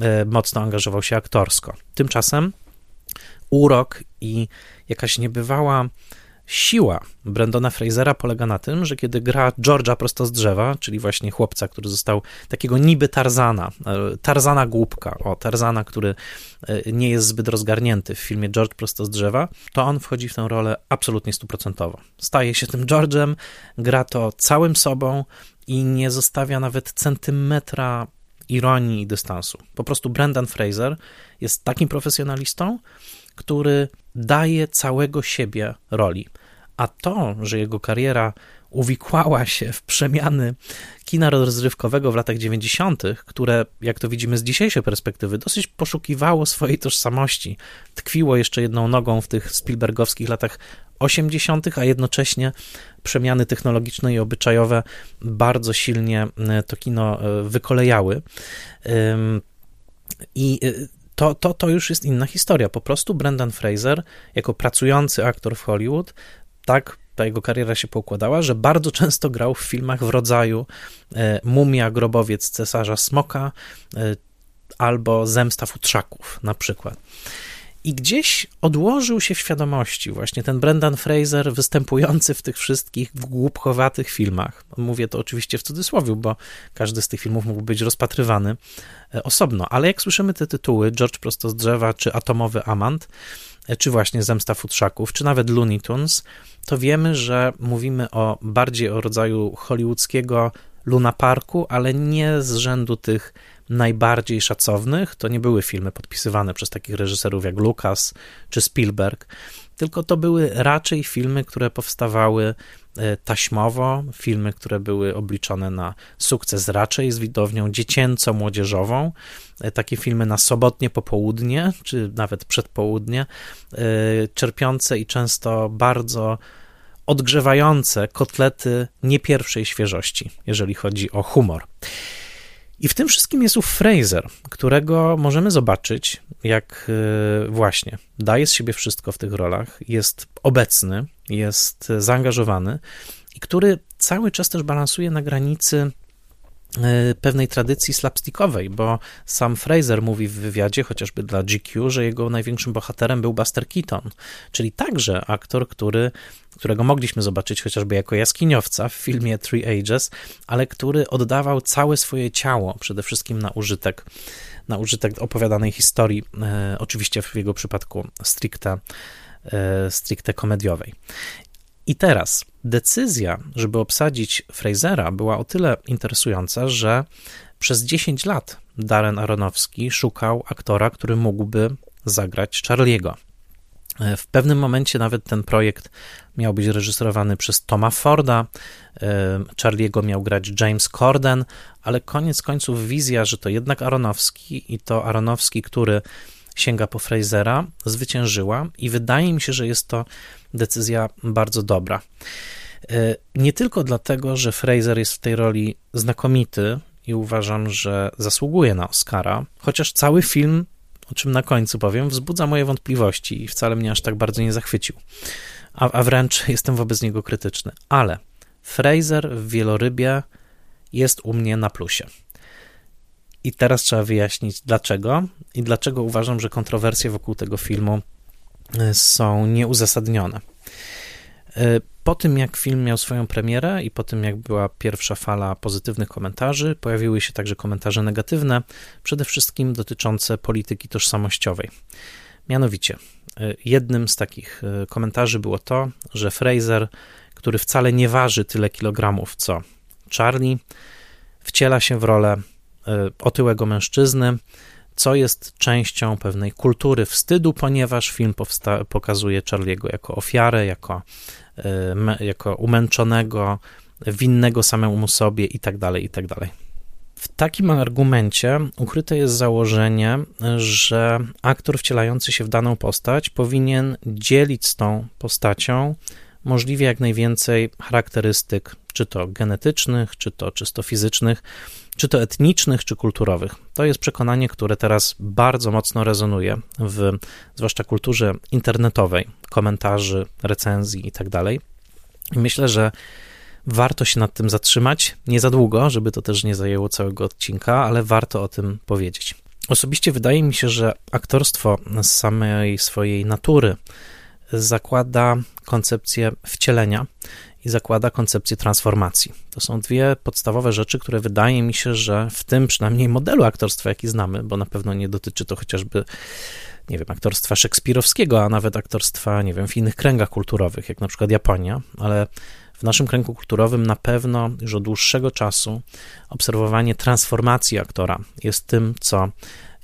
e, mocno angażował się aktorsko. Tymczasem urok i jakaś niebywała siła Brandona Frasera polega na tym, że kiedy gra George'a prosto z drzewa, czyli właśnie chłopca, który został takiego niby Tarzana, e, Tarzana głupka, o Tarzana, który e, nie jest zbyt rozgarnięty w filmie George prosto z drzewa, to on wchodzi w tę rolę absolutnie stuprocentowo. Staje się tym George'em, gra to całym sobą i nie zostawia nawet centymetra ironii i dystansu. Po prostu Brendan Fraser jest takim profesjonalistą, który daje całego siebie roli. A to, że jego kariera uwikłała się w przemiany kina rozrywkowego w latach 90., które, jak to widzimy z dzisiejszej perspektywy, dosyć poszukiwało swojej tożsamości. Tkwiło jeszcze jedną nogą w tych Spielbergowskich latach 80., a jednocześnie przemiany technologiczne i obyczajowe bardzo silnie e, to kino e, wykolejały. I e, to, to, to już jest inna historia. Po prostu Brendan Fraser, jako pracujący aktor w Hollywood, tak ta jego kariera się poukładała, że bardzo często grał w filmach w rodzaju Mumia, Grobowiec Cesarza Smoka albo Zemsta Futrzaków na przykład. I gdzieś odłożył się w świadomości właśnie ten Brendan Fraser występujący w tych wszystkich głupkowatych filmach. Mówię to oczywiście w cudzysłowie, bo każdy z tych filmów mógł być rozpatrywany e, osobno, ale jak słyszymy te tytuły, George Prosto z drzewa, czy Atomowy Amant, e, czy właśnie Zemsta Futrzaków, czy nawet Looney Tunes, to wiemy, że mówimy o bardziej o rodzaju hollywoodzkiego Luna Parku, ale nie z rzędu tych najbardziej szacownych to nie były filmy podpisywane przez takich reżyserów jak Lucas czy Spielberg, tylko to były raczej filmy, które powstawały e, taśmowo, filmy, które były obliczone na sukces raczej z widownią dziecięco-młodzieżową, e, takie filmy na sobotnie popołudnie, czy nawet przedpołudnie, e, czerpiące i często bardzo odgrzewające kotlety nie pierwszej świeżości, jeżeli chodzi o humor. I w tym wszystkim jest ów Fraser, którego możemy zobaczyć, jak e, właśnie daje z siebie wszystko w tych rolach, jest obecny, jest zaangażowany i który cały czas też balansuje na granicy pewnej tradycji slapstickowej, bo sam Fraser mówi w wywiadzie, chociażby dla GQ, że jego największym bohaterem był Buster Keaton, czyli także aktor, który którego mogliśmy zobaczyć chociażby jako jaskiniowca w filmie Three Ages, ale który oddawał całe swoje ciało przede wszystkim na użytek, na użytek opowiadanej historii, e, oczywiście w jego przypadku stricte, e, stricte komediowej. I teraz decyzja, żeby obsadzić Frasera, była o tyle interesująca, że przez 10 lat Darren Aronofsky szukał aktora, który mógłby zagrać Charlie'ego. E, w pewnym momencie nawet ten projekt miał być reżyserowany przez Toma Forda, e, Charlie'ego miał grać James Corden, ale koniec końców wizja, że to jednak Aronowski i to Aronowski, który sięga po Frasera, zwyciężyła i wydaje mi się, że jest to decyzja bardzo dobra. E, nie tylko dlatego, że Fraser jest w tej roli znakomity i uważam, że zasługuje na Oscara, chociaż cały film o czym na końcu powiem, wzbudza moje wątpliwości i wcale mnie aż tak bardzo nie zachwycił. A, a wręcz jestem wobec niego krytyczny. Ale Fraser w wielorybie jest u mnie na plusie. I teraz trzeba wyjaśnić dlaczego i dlaczego uważam, że kontrowersje wokół tego filmu y, są nieuzasadnione. Y, po tym, jak film miał swoją premierę i po tym, jak była pierwsza fala pozytywnych komentarzy, pojawiły się także komentarze negatywne, przede wszystkim dotyczące polityki tożsamościowej. Mianowicie, y, jednym z takich komentarzy było to, że Fraser, który wcale nie waży tyle kilogramów co Charlie, wciela się w rolę otyłego mężczyzny, co jest częścią pewnej kultury wstydu, ponieważ film pokazuje Charliego jako ofiarę, jako Y, jako umęczonego, winnego samemu sobie i tak dalej, i tak. W takim argumencie ukryte jest założenie, że aktor wcielający się w daną postać powinien dzielić z tą postacią możliwie jak najwięcej charakterystyk, czy to genetycznych, czy to czysto fizycznych, czy to etnicznych, czy kulturowych. To jest przekonanie, które teraz bardzo mocno rezonuje w zwłaszcza kulturze internetowej, komentarzy, recenzji itd. Tak I myślę, że warto się nad tym zatrzymać, nie za długo, żeby to też nie zajęło całego odcinka, ale warto o tym powiedzieć. Osobiście wydaje mi się, że aktorstwo z samej swojej natury zakłada koncepcję wcielenia i zakłada koncepcję transformacji. To są dwie podstawowe rzeczy, które wydaje mi się, że w tym przynajmniej modelu aktorstwa, jaki znamy, bo na pewno nie dotyczy to chociażby nie wiem, aktorstwa szekspirowskiego, a nawet aktorstwa, nie wiem, w innych kręgach kulturowych, jak na przykład Japonia, ale w naszym kręgu kulturowym na pewno już od dłuższego czasu obserwowanie transformacji aktora jest tym, co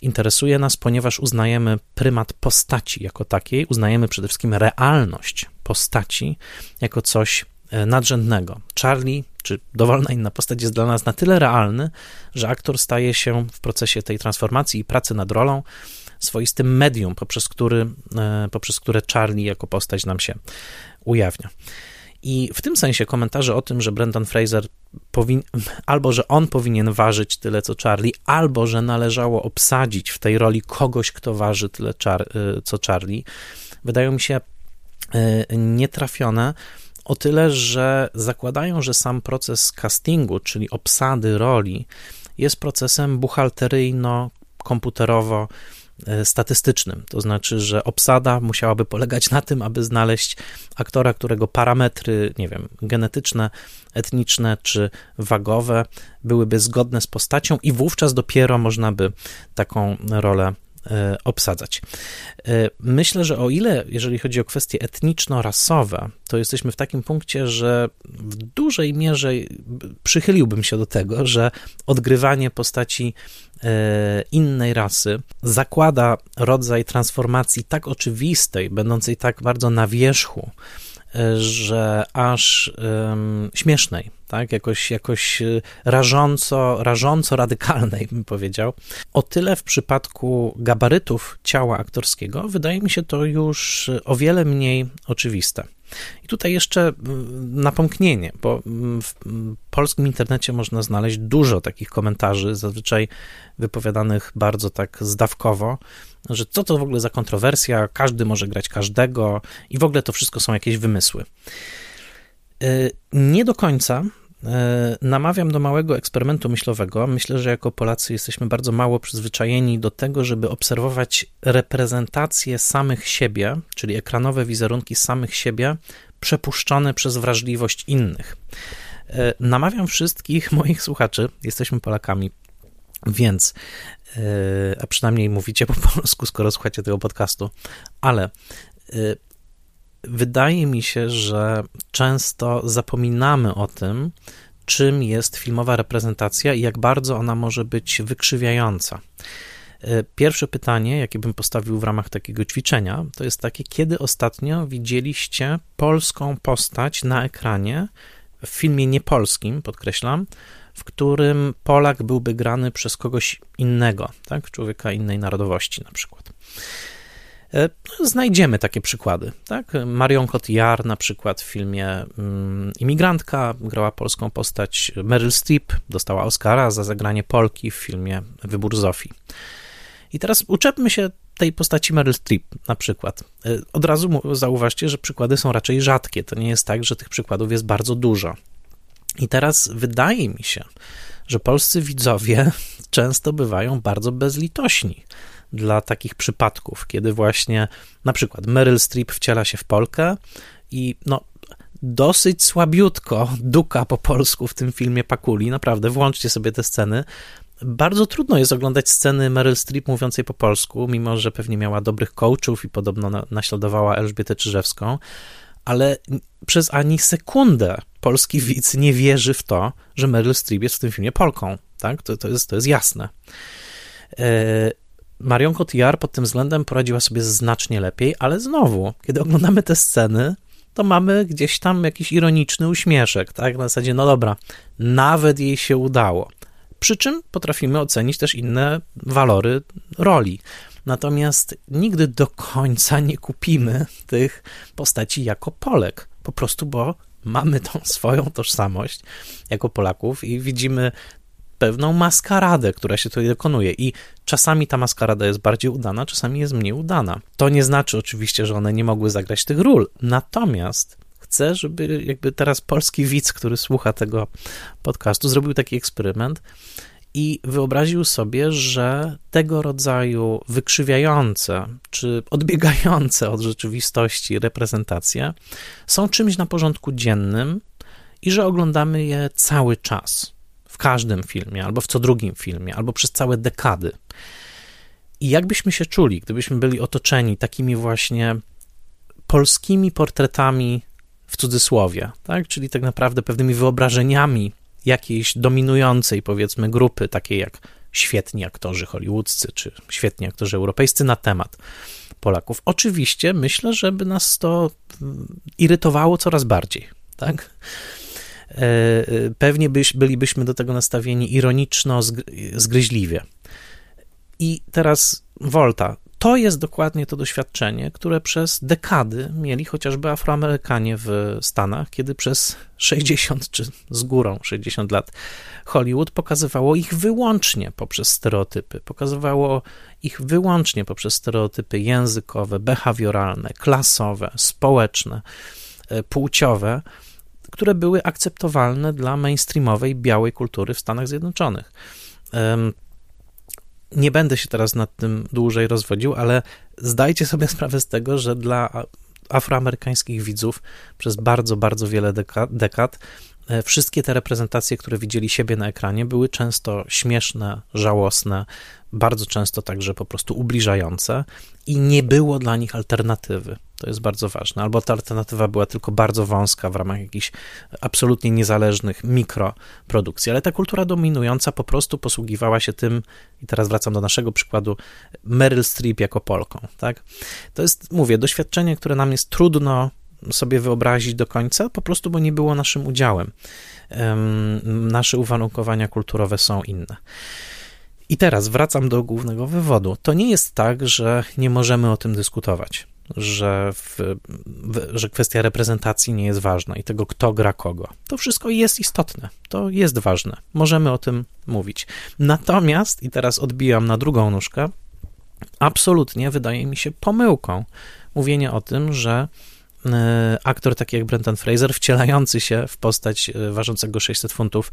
interesuje nas, ponieważ uznajemy prymat postaci jako takiej, uznajemy przede wszystkim realność postaci jako coś nadrzędnego. Charlie, czy dowolna inna postać jest dla nas na tyle realny, że aktor staje się w procesie tej transformacji i pracy nad rolą swoistym medium, poprzez, który, e, poprzez które Charlie jako postać nam się ujawnia. I w tym sensie komentarze o tym, że Brendan Fraser powin, albo że on powinien ważyć tyle co Charlie, albo że należało obsadzić w tej roli kogoś, kto waży tyle char, y, co Charlie, wydają mi się nietrafione. O tyle, że zakładają, że sam proces castingu, czyli obsady roli, jest procesem buchalteryjno-komputerowo E, statystycznym. To znaczy, że obsada musiałaby polegać na tym, aby znaleźć aktora, którego parametry, nie wiem, genetyczne, etniczne czy wagowe byłyby zgodne z postacią, i wówczas dopiero można by taką rolę obsadzać. E, myślę, że o ile, jeżeli chodzi o kwestie etniczno-rasowe, to jesteśmy w takim punkcie, że w dużej mierze przychyliłbym się do tego, że odgrywanie postaci e, innej rasy zakłada rodzaj transformacji tak oczywistej, będącej tak bardzo na wierzchu, że aż um, śmiesznej, tak, jakoś, jakoś y, rażąco, rażąco radykalnej, bym powiedział. O tyle w przypadku gabarytów ciała aktorskiego wydaje mi się to już o wiele mniej oczywiste. I tutaj jeszcze mm, napomknienie, bo mm, w mm, polskim internecie można znaleźć dużo takich komentarzy, zazwyczaj wypowiadanych bardzo tak zdawkowo, że co to w ogóle za kontrowersja, każdy może grać każdego i w ogóle to wszystko są jakieś wymysły. Y, nie do końca y, namawiam do małego eksperymentu myślowego. Myślę, że jako Polacy jesteśmy bardzo mało przyzwyczajeni do tego, żeby obserwować reprezentację samych siebie, czyli ekranowe wizerunki samych siebie, przepuszczone przez wrażliwość innych. Y, namawiam wszystkich moich słuchaczy, jesteśmy Polakami, więc, a przynajmniej mówicie po polsku, skoro słuchacie tego podcastu, ale wydaje mi się, że często zapominamy o tym, czym jest filmowa reprezentacja i jak bardzo ona może być wykrzywiająca. E, pierwsze pytanie, jakie bym postawił w ramach takiego ćwiczenia, to jest takie, kiedy ostatnio widzieliście polską postać na ekranie w filmie niepolskim, podkreślam, w którym Polak byłby grany przez kogoś innego, tak? człowieka innej narodowości na przykład. E, znajdziemy takie przykłady. Tak? Marion Cotillard na przykład w filmie mm, Imigrantka grała polską postać. Meryl Streep dostała Oscara za zagranie Polki w filmie Wybór Zofii. I teraz uczepmy się tej postaci Meryl Streep na przykład. E, od razu zauważcie, że przykłady są raczej rzadkie. To nie jest tak, że tych przykładów jest bardzo dużo. I teraz wydaje mi się, że polscy widzowie często bywają bardzo bezlitośni dla takich przypadków, kiedy właśnie na przykład Meryl Streep wciela się w Polkę i no dosyć słabiutko duka po polsku w tym filmie Pakuli, naprawdę, włączcie sobie te sceny. Bardzo trudno jest oglądać sceny Meryl Streep mówiącej po polsku, mimo że pewnie miała dobrych coachów i podobno naśladowała Elżbietę Czyżewską, ale przez ani sekundę polski widz nie wierzy w to, że Meryl Streep jest w tym filmie Polką, tak? To, to, jest, to jest jasne. E, Marion Cotillard pod tym względem poradziła sobie znacznie lepiej, ale znowu, kiedy oglądamy te sceny, to mamy gdzieś tam jakiś ironiczny uśmieszek, tak? Na zasadzie, no dobra, nawet jej się udało. Przy czym potrafimy ocenić też inne walory roli. Natomiast nigdy do końca nie kupimy tych postaci jako Polek, po prostu bo mamy tą swoją tożsamość jako Polaków i widzimy pewną maskaradę, która się tutaj dokonuje. I czasami ta maskarada jest bardziej udana, czasami jest mniej udana. To nie znaczy oczywiście, że one nie mogły zagrać tych ról. Natomiast chcę, żeby jakby teraz polski widz, który słucha tego podcastu, zrobił taki eksperyment i wyobraził sobie, że tego rodzaju wykrzywiające czy odbiegające od rzeczywistości reprezentacje są czymś na porządku dziennym i że oglądamy je cały czas w każdym filmie, albo w co drugim filmie, albo przez całe dekady. I jakbyśmy się czuli, gdybyśmy byli otoczeni takimi właśnie polskimi portretami w cudzysłowie, tak? czyli tak naprawdę pewnymi wyobrażeniami jakiejś dominującej, powiedzmy, grupy, takiej jak świetni aktorzy hollywoodzcy czy świetni aktorzy europejscy na temat Polaków. Oczywiście myślę, żeby nas to irytowało coraz bardziej tak? Pewnie byś, bylibyśmy do tego nastawieni ironiczno, zgryźliwie. I teraz Volta. To jest dokładnie to doświadczenie, które przez dekady mieli chociażby Afroamerykanie w Stanach, kiedy przez 60 czy z górą 60 lat Hollywood pokazywało ich wyłącznie poprzez stereotypy. Pokazywało ich wyłącznie poprzez stereotypy językowe, behawioralne, klasowe, społeczne, e, płciowe, które były akceptowalne dla mainstreamowej białej kultury w Stanach Zjednoczonych. Nie będę się teraz nad tym dłużej rozwodził, ale zdajcie sobie sprawę z tego, że dla afroamerykańskich widzów przez bardzo, bardzo wiele dekad, dekad wszystkie te reprezentacje, które widzieli siebie na ekranie, były często śmieszne, żałosne, bardzo często także po prostu ubliżające i nie było dla nich alternatywy. To jest bardzo ważne. Albo ta alternatywa była tylko bardzo wąska w ramach jakichś absolutnie niezależnych mikroprodukcji, ale ta kultura dominująca po prostu posługiwała się tym, i teraz wracam do naszego przykładu, Meryl Streep jako Polką. Tak? To jest, mówię, doświadczenie, które nam jest trudno sobie wyobrazić do końca, po prostu, bo nie było naszym udziałem. Nasze uwarunkowania kulturowe są inne. I teraz wracam do głównego wywodu. To nie jest tak, że nie możemy o tym dyskutować, że, w, że kwestia reprezentacji nie jest ważna i tego, kto gra kogo. To wszystko jest istotne, to jest ważne. Możemy o tym mówić. Natomiast, i teraz odbijam na drugą nóżkę, absolutnie wydaje mi się pomyłką mówienie o tym, że aktor taki jak Brendan Fraser, wcielający się w postać e, ważącego 600 funtów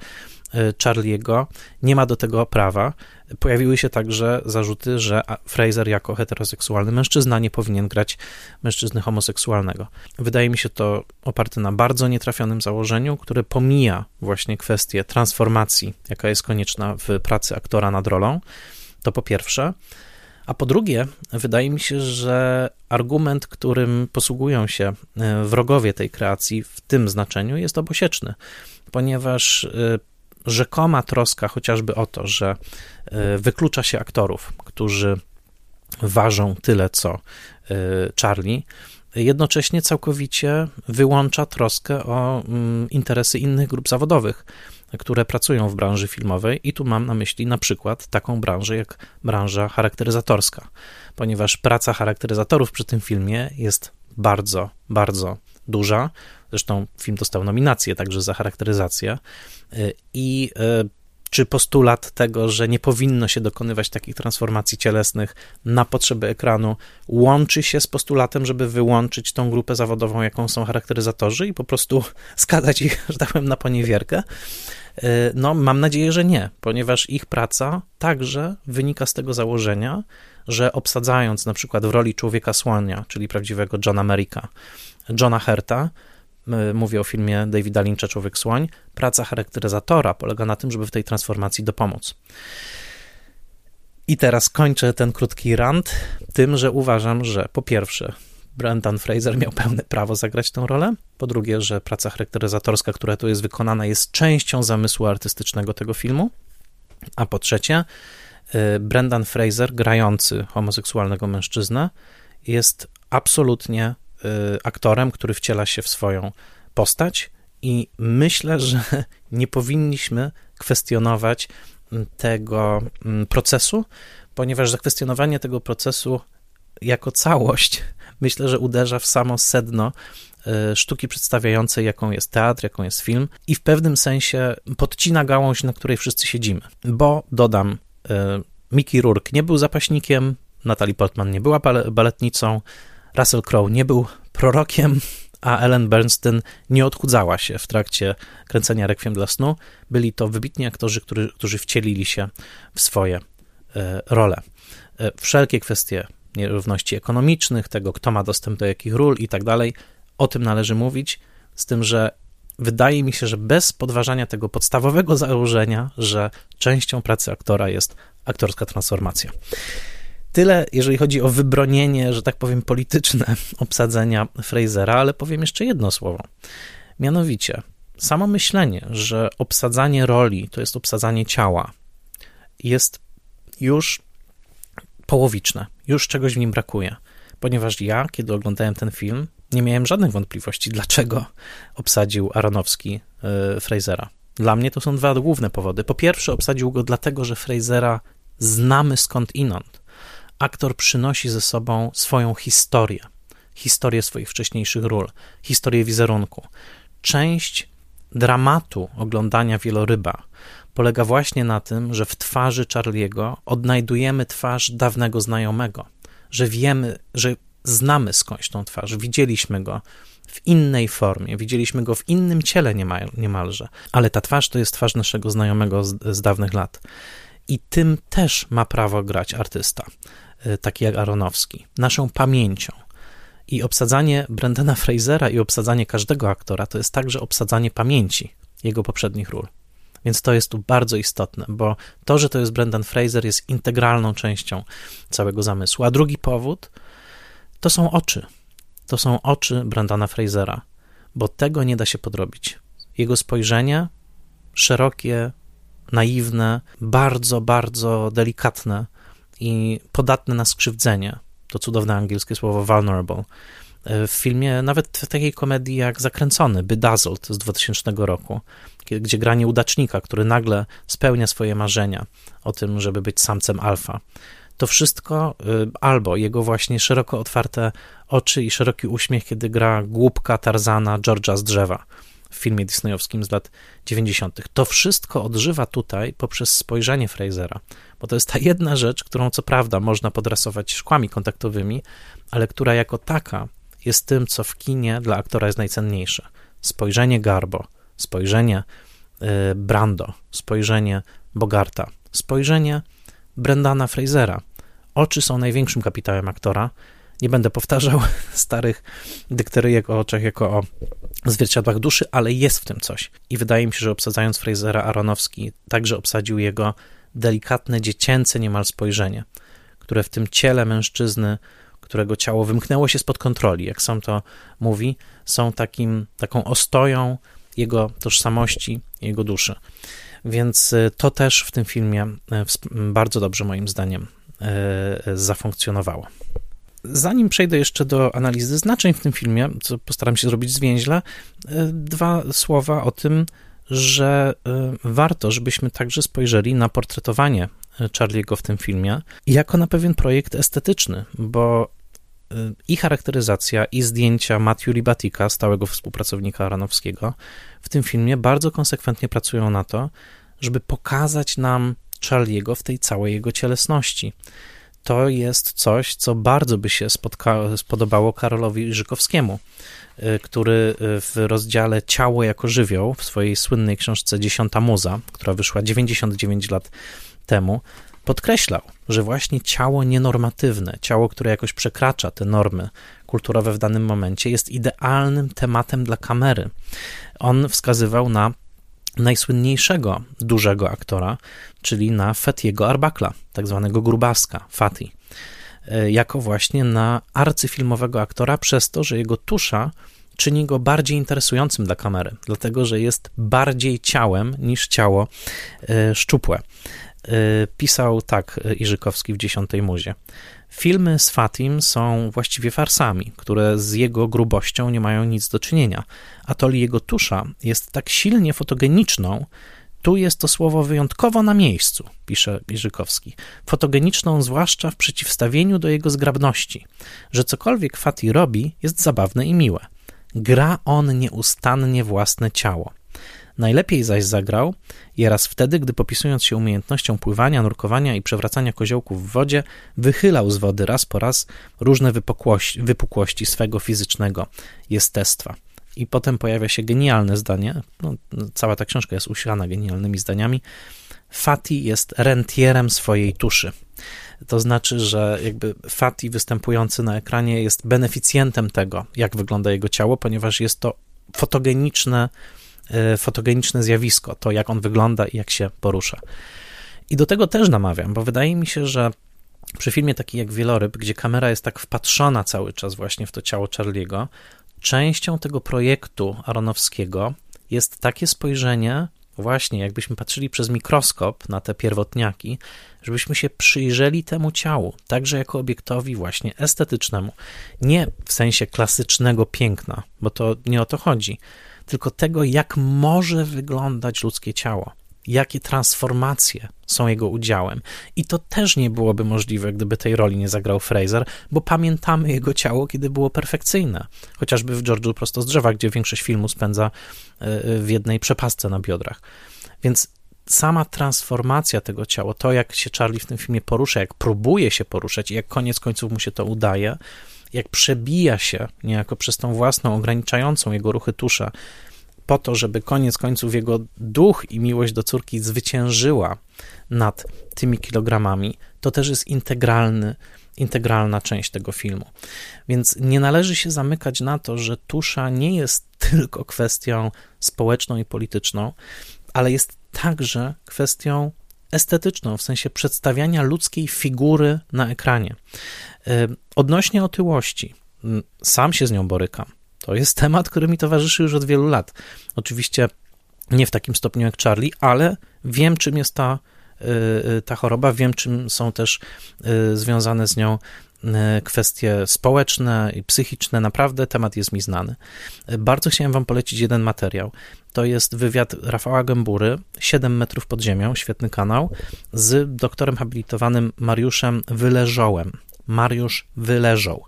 e, Charlie'ego, nie ma do tego prawa. Pojawiły się także zarzuty, że Fraser jako heteroseksualny mężczyzna nie powinien grać mężczyzny homoseksualnego. Wydaje mi się to oparte na bardzo nietrafionym założeniu, które pomija właśnie kwestię transformacji, jaka jest konieczna w pracy aktora nad rolą. To po pierwsze. A po drugie, wydaje mi się, że argument, którym posługują się e, wrogowie tej kreacji w tym znaczeniu, jest obosieczny, ponieważ e, rzekoma troska chociażby o to, że e, wyklucza się aktorów, którzy ważą tyle co Charlie, jednocześnie całkowicie wyłącza troskę o mm, interesy innych grup zawodowych które pracują w branży filmowej, i tu mam na myśli na przykład taką branżę jak branża charakteryzatorska, ponieważ praca charakteryzatorów przy tym filmie jest bardzo, bardzo duża. Zresztą film dostał nominację także za charakteryzację. Y, I y, czy postulat tego, że nie powinno się dokonywać takich transformacji cielesnych na potrzeby ekranu, łączy się z postulatem, żeby wyłączyć tą grupę zawodową, jaką są charakteryzatorzy i po prostu skazać ich, że tak powiem, na poniewierkę? E, no, mam nadzieję, że nie, ponieważ ich praca także wynika z tego założenia, że obsadzając na przykład w roli człowieka słonia, czyli prawdziwego Johna America, Johna Herta, mówię o filmie Davida Lyncha Człowiek Słoń, praca charakteryzatora polega na tym, żeby w tej transformacji dopomóc. I teraz kończę ten krótki rant tym, że uważam, że po pierwsze, Brendan Fraser miał pełne prawo zagrać tę rolę. Po drugie, że praca charakteryzatorska, która tu jest wykonana, jest częścią zamysłu artystycznego tego filmu. A po trzecie, y, Brendan Fraser, grający homoseksualnego mężczyznę, jest absolutnie y, aktorem, który wciela się w swoją postać i myślę, że nie powinniśmy kwestionować mm, tego mm, procesu, ponieważ zakwestionowanie tego procesu jako całość myślę, że uderza w samo sedno e, sztuki przedstawiającej, jaką jest teatr, jaką jest film, i w pewnym sensie podcina gałąź, na której wszyscy siedzimy. Bo dodam, e, Mickey Rourke nie był zapaśnikiem, Natalie Portman nie była baletnicą, Russell Crowe nie był prorokiem, a Ellen Bernstein nie odchudzała się w trakcie kręcenia Requiem dla snu. Byli to wybitni aktorzy, którzy, którzy wcielili się w swoje e, role. Wszelkie kwestie nierówności ekonomicznych, tego, kto ma dostęp do jakich ról i tak dalej. O tym należy mówić, z tym, że wydaje mi się, że bez podważania tego podstawowego założenia, że częścią pracy aktora jest aktorska transformacja. Tyle, jeżeli chodzi o wybronienie, że tak powiem, polityczne obsadzenia Frasera, ale powiem jeszcze jedno słowo. Mianowicie, samo myślenie, że obsadzanie roli to jest obsadzanie ciała, jest już połowiczne. Już czegoś w nim brakuje. Ponieważ ja, kiedy oglądałem ten film, nie miałem żadnych wątpliwości, dlaczego obsadził Aronowski y, Frasera. Dla mnie to są dwa główne powody. Po pierwsze, obsadził go dlatego, że Frasera znamy skąd inąd. Aktor przynosi ze sobą swoją historię, historię swoich wcześniejszych ról, historię wizerunku. Część dramatu oglądania wieloryba polega właśnie na tym, że w twarzy Charlie'ego odnajdujemy twarz dawnego znajomego, że wiemy, że znamy skądś tą twarz, widzieliśmy go w innej formie, widzieliśmy go w innym ciele niemal, niemalże, ale ta twarz to jest twarz naszego znajomego z, z dawnych lat. I tym też ma prawo grać artysta, y, taki jak Aronowski, naszą pamięcią. I obsadzanie Brendana Frasera i obsadzanie każdego aktora to jest także obsadzanie pamięci jego poprzednich ról. Więc to jest tu bardzo istotne, bo to, że to jest Brendan Fraser, jest integralną częścią całego zamysłu. A drugi powód to są oczy. To są oczy Brendana Frasera, bo tego nie da się podrobić. Jego spojrzenie szerokie, naiwne, bardzo, bardzo delikatne i podatne na skrzywdzenie. To cudowne angielskie słowo vulnerable. W filmie, nawet w takiej komedii jak Zakręcony, Bedazzled z 2000 roku, gdzie gra nieudacznika, który nagle spełnia swoje marzenia o tym, żeby być samcem alfa. To wszystko, y, albo jego właśnie szeroko otwarte oczy i szeroki uśmiech, kiedy gra głupka Tarzana George'a z drzewa w filmie disneyowskim z lat 90. To wszystko odżywa tutaj poprzez spojrzenie Frasera, bo to jest ta jedna rzecz, którą co prawda można podrasować szkłami kontaktowymi, ale która jako taka jest tym, co w kinie dla aktora jest najcenniejsze. Spojrzenie Garbo, spojrzenie y, Brando, spojrzenie Bogarta, spojrzenie Brendana Frasera. Oczy są największym kapitałem aktora. Nie będę powtarzał starych dykteryjek o oczach jako o zwierciadłach duszy, ale jest w tym coś. I wydaje mi się, że obsadzając Frasera, Aronowski także obsadził jego delikatne, dziecięce niemal spojrzenie, które w tym ciele mężczyzny, którego ciało wymknęło się spod kontroli, jak sam to mówi, są takim, taką ostoją jego tożsamości, jego duszy. Więc y, to też w tym filmie y, bardzo dobrze, moim zdaniem, y, zafunkcjonowało. Zanim przejdę jeszcze do analizy znaczeń w tym filmie, co postaram się zrobić zwięźle, dwa słowa o tym, że warto, żebyśmy także spojrzeli na portretowanie Charlie'ego w tym filmie jako na pewien projekt estetyczny, bo i charakteryzacja, i zdjęcia Matthew Libatika, stałego współpracownika Aronowskiego, w tym filmie bardzo konsekwentnie pracują na to, żeby pokazać nam Charlie'ego w tej całej jego cielesności. To jest coś, co bardzo by się spotka- spodobało Karolowi Żykowskiemu, y, który y, w rozdziale Ciało jako żywioł w swojej słynnej książce Dziesiąta Muza, która wyszła 99 lat temu, podkreślał, że właśnie ciało nienormatywne, ciało, które jakoś przekracza te normy kulturowe w danym momencie, jest idealnym tematem dla kamery. On wskazywał na najsłynniejszego dużego aktora, czyli na Fetiego Arbakla, tak zwanego grubaska, Fati, e, jako właśnie na arcyfilmowego aktora przez to, że jego tusza czyni go bardziej interesującym dla kamery, dlatego że jest bardziej ciałem niż ciało e, szczupłe. Y, pisał tak y, Iżykowski w Dziesiątej Muzie. Filmy z Fatim są właściwie farsami, które z jego grubością nie mają nic do czynienia. A to jego tusza jest tak silnie fotogeniczną, tu jest to słowo wyjątkowo na miejscu, pisze Iżykowski. Fotogeniczną zwłaszcza w przeciwstawieniu do jego zgrabności, że cokolwiek Fati robi, jest zabawne i miłe. Gra on nieustannie własne ciało. Najlepiej zaś zagrał je raz wtedy, gdy popisując się umiejętnością pływania, nurkowania i przewracania koziołków w wodzie, wychylał z wody raz po raz różne wypukłości, wypukłości swego fizycznego jestestwa. I potem pojawia się genialne zdanie, no, cała ta książka jest usilana genialnymi zdaniami. Fati jest rentierem swojej tuszy. To znaczy, że jakby Fati występujący na ekranie jest beneficjentem tego, jak wygląda jego ciało, ponieważ jest to fotogeniczne fotogeniczne zjawisko, to jak on wygląda i jak się porusza. I do tego też namawiam, bo wydaje mi się, że przy filmie taki jak Wieloryb, gdzie kamera jest tak wpatrzona cały czas właśnie w to ciało Charliego, częścią tego projektu Aronowskiego jest takie spojrzenie właśnie jakbyśmy patrzyli przez mikroskop na te pierwotniaki, żebyśmy się przyjrzeli temu ciału, także jako obiektowi właśnie estetycznemu, nie w sensie klasycznego piękna, bo to nie o to chodzi, tylko tego, jak może wyglądać ludzkie ciało jakie transformacje są jego udziałem. I to też nie byłoby możliwe, gdyby tej roli nie zagrał Fraser, bo pamiętamy jego ciało, kiedy było perfekcyjne. Chociażby w George'u Prosto z drzewa, gdzie większość filmu spędza e, w jednej przepasce na biodrach. Więc sama transformacja tego ciała, to jak się Charlie w tym filmie porusza, jak próbuje się poruszać i jak koniec końców mu się to udaje, jak przebija się niejako przez tą własną ograniczającą jego ruchy tusza po to, żeby koniec końców jego duch i miłość do córki zwyciężyła nad tymi kilogramami, to też jest integralny, integralna część tego filmu. Więc nie należy się zamykać na to, że tusza nie jest tylko kwestią społeczną i polityczną, ale jest także kwestią estetyczną, w sensie przedstawiania ludzkiej figury na ekranie. Odnośnie otyłości, sam się z nią borykam. To jest temat, który mi towarzyszy już od wielu lat. Oczywiście nie w takim stopniu jak Charlie, ale wiem, czym jest ta, y, y, ta choroba, wiem, czym są też y, związane z nią kwestie społeczne i psychiczne. Naprawdę temat jest mi znany. Bardzo chciałem Wam polecić jeden materiał. To jest wywiad Rafała Gębury, 7 metrów pod ziemią, świetny kanał, z doktorem habilitowanym Mariuszem Wyleżołem. Mariusz Wyleżał.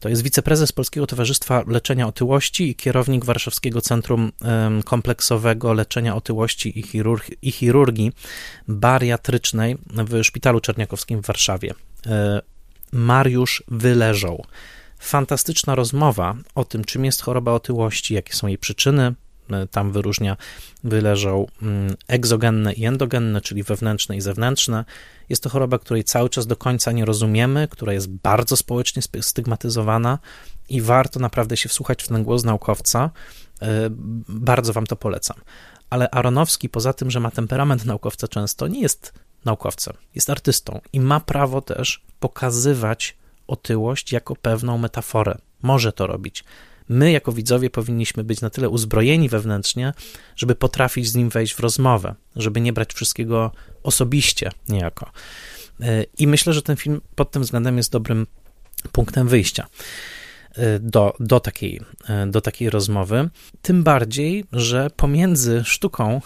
To jest wiceprezes Polskiego Towarzystwa Leczenia Otyłości i kierownik Warszawskiego Centrum Kompleksowego Leczenia Otyłości i, chirurg i Chirurgii Bariatrycznej w Szpitalu Czerniakowskim w Warszawie. E, Mariusz Wyleżał. Fantastyczna rozmowa o tym, czym jest choroba otyłości, jakie są jej przyczyny, tam wyróżnia, wyleżą mm, egzogenne i endogenne, czyli wewnętrzne i zewnętrzne. Jest to choroba, której cały czas do końca nie rozumiemy, która jest bardzo społecznie stygmatyzowana i warto naprawdę się wsłuchać w ten głos naukowca. E, bardzo Wam to polecam. Ale Aronowski, poza tym, że ma temperament naukowca często, nie jest naukowcem, jest artystą i ma prawo też pokazywać otyłość jako pewną metaforę. Może to robić my jako widzowie powinniśmy być na tyle uzbrojeni wewnętrznie, żeby potrafić z nim wejść w rozmowę, żeby nie brać wszystkiego osobiście niejako. E, I myślę, że ten film pod tym względem jest dobrym punktem wyjścia. Y, do, do, takiej, y, do takiej rozmowy. Tym bardziej, że pomiędzy sztuką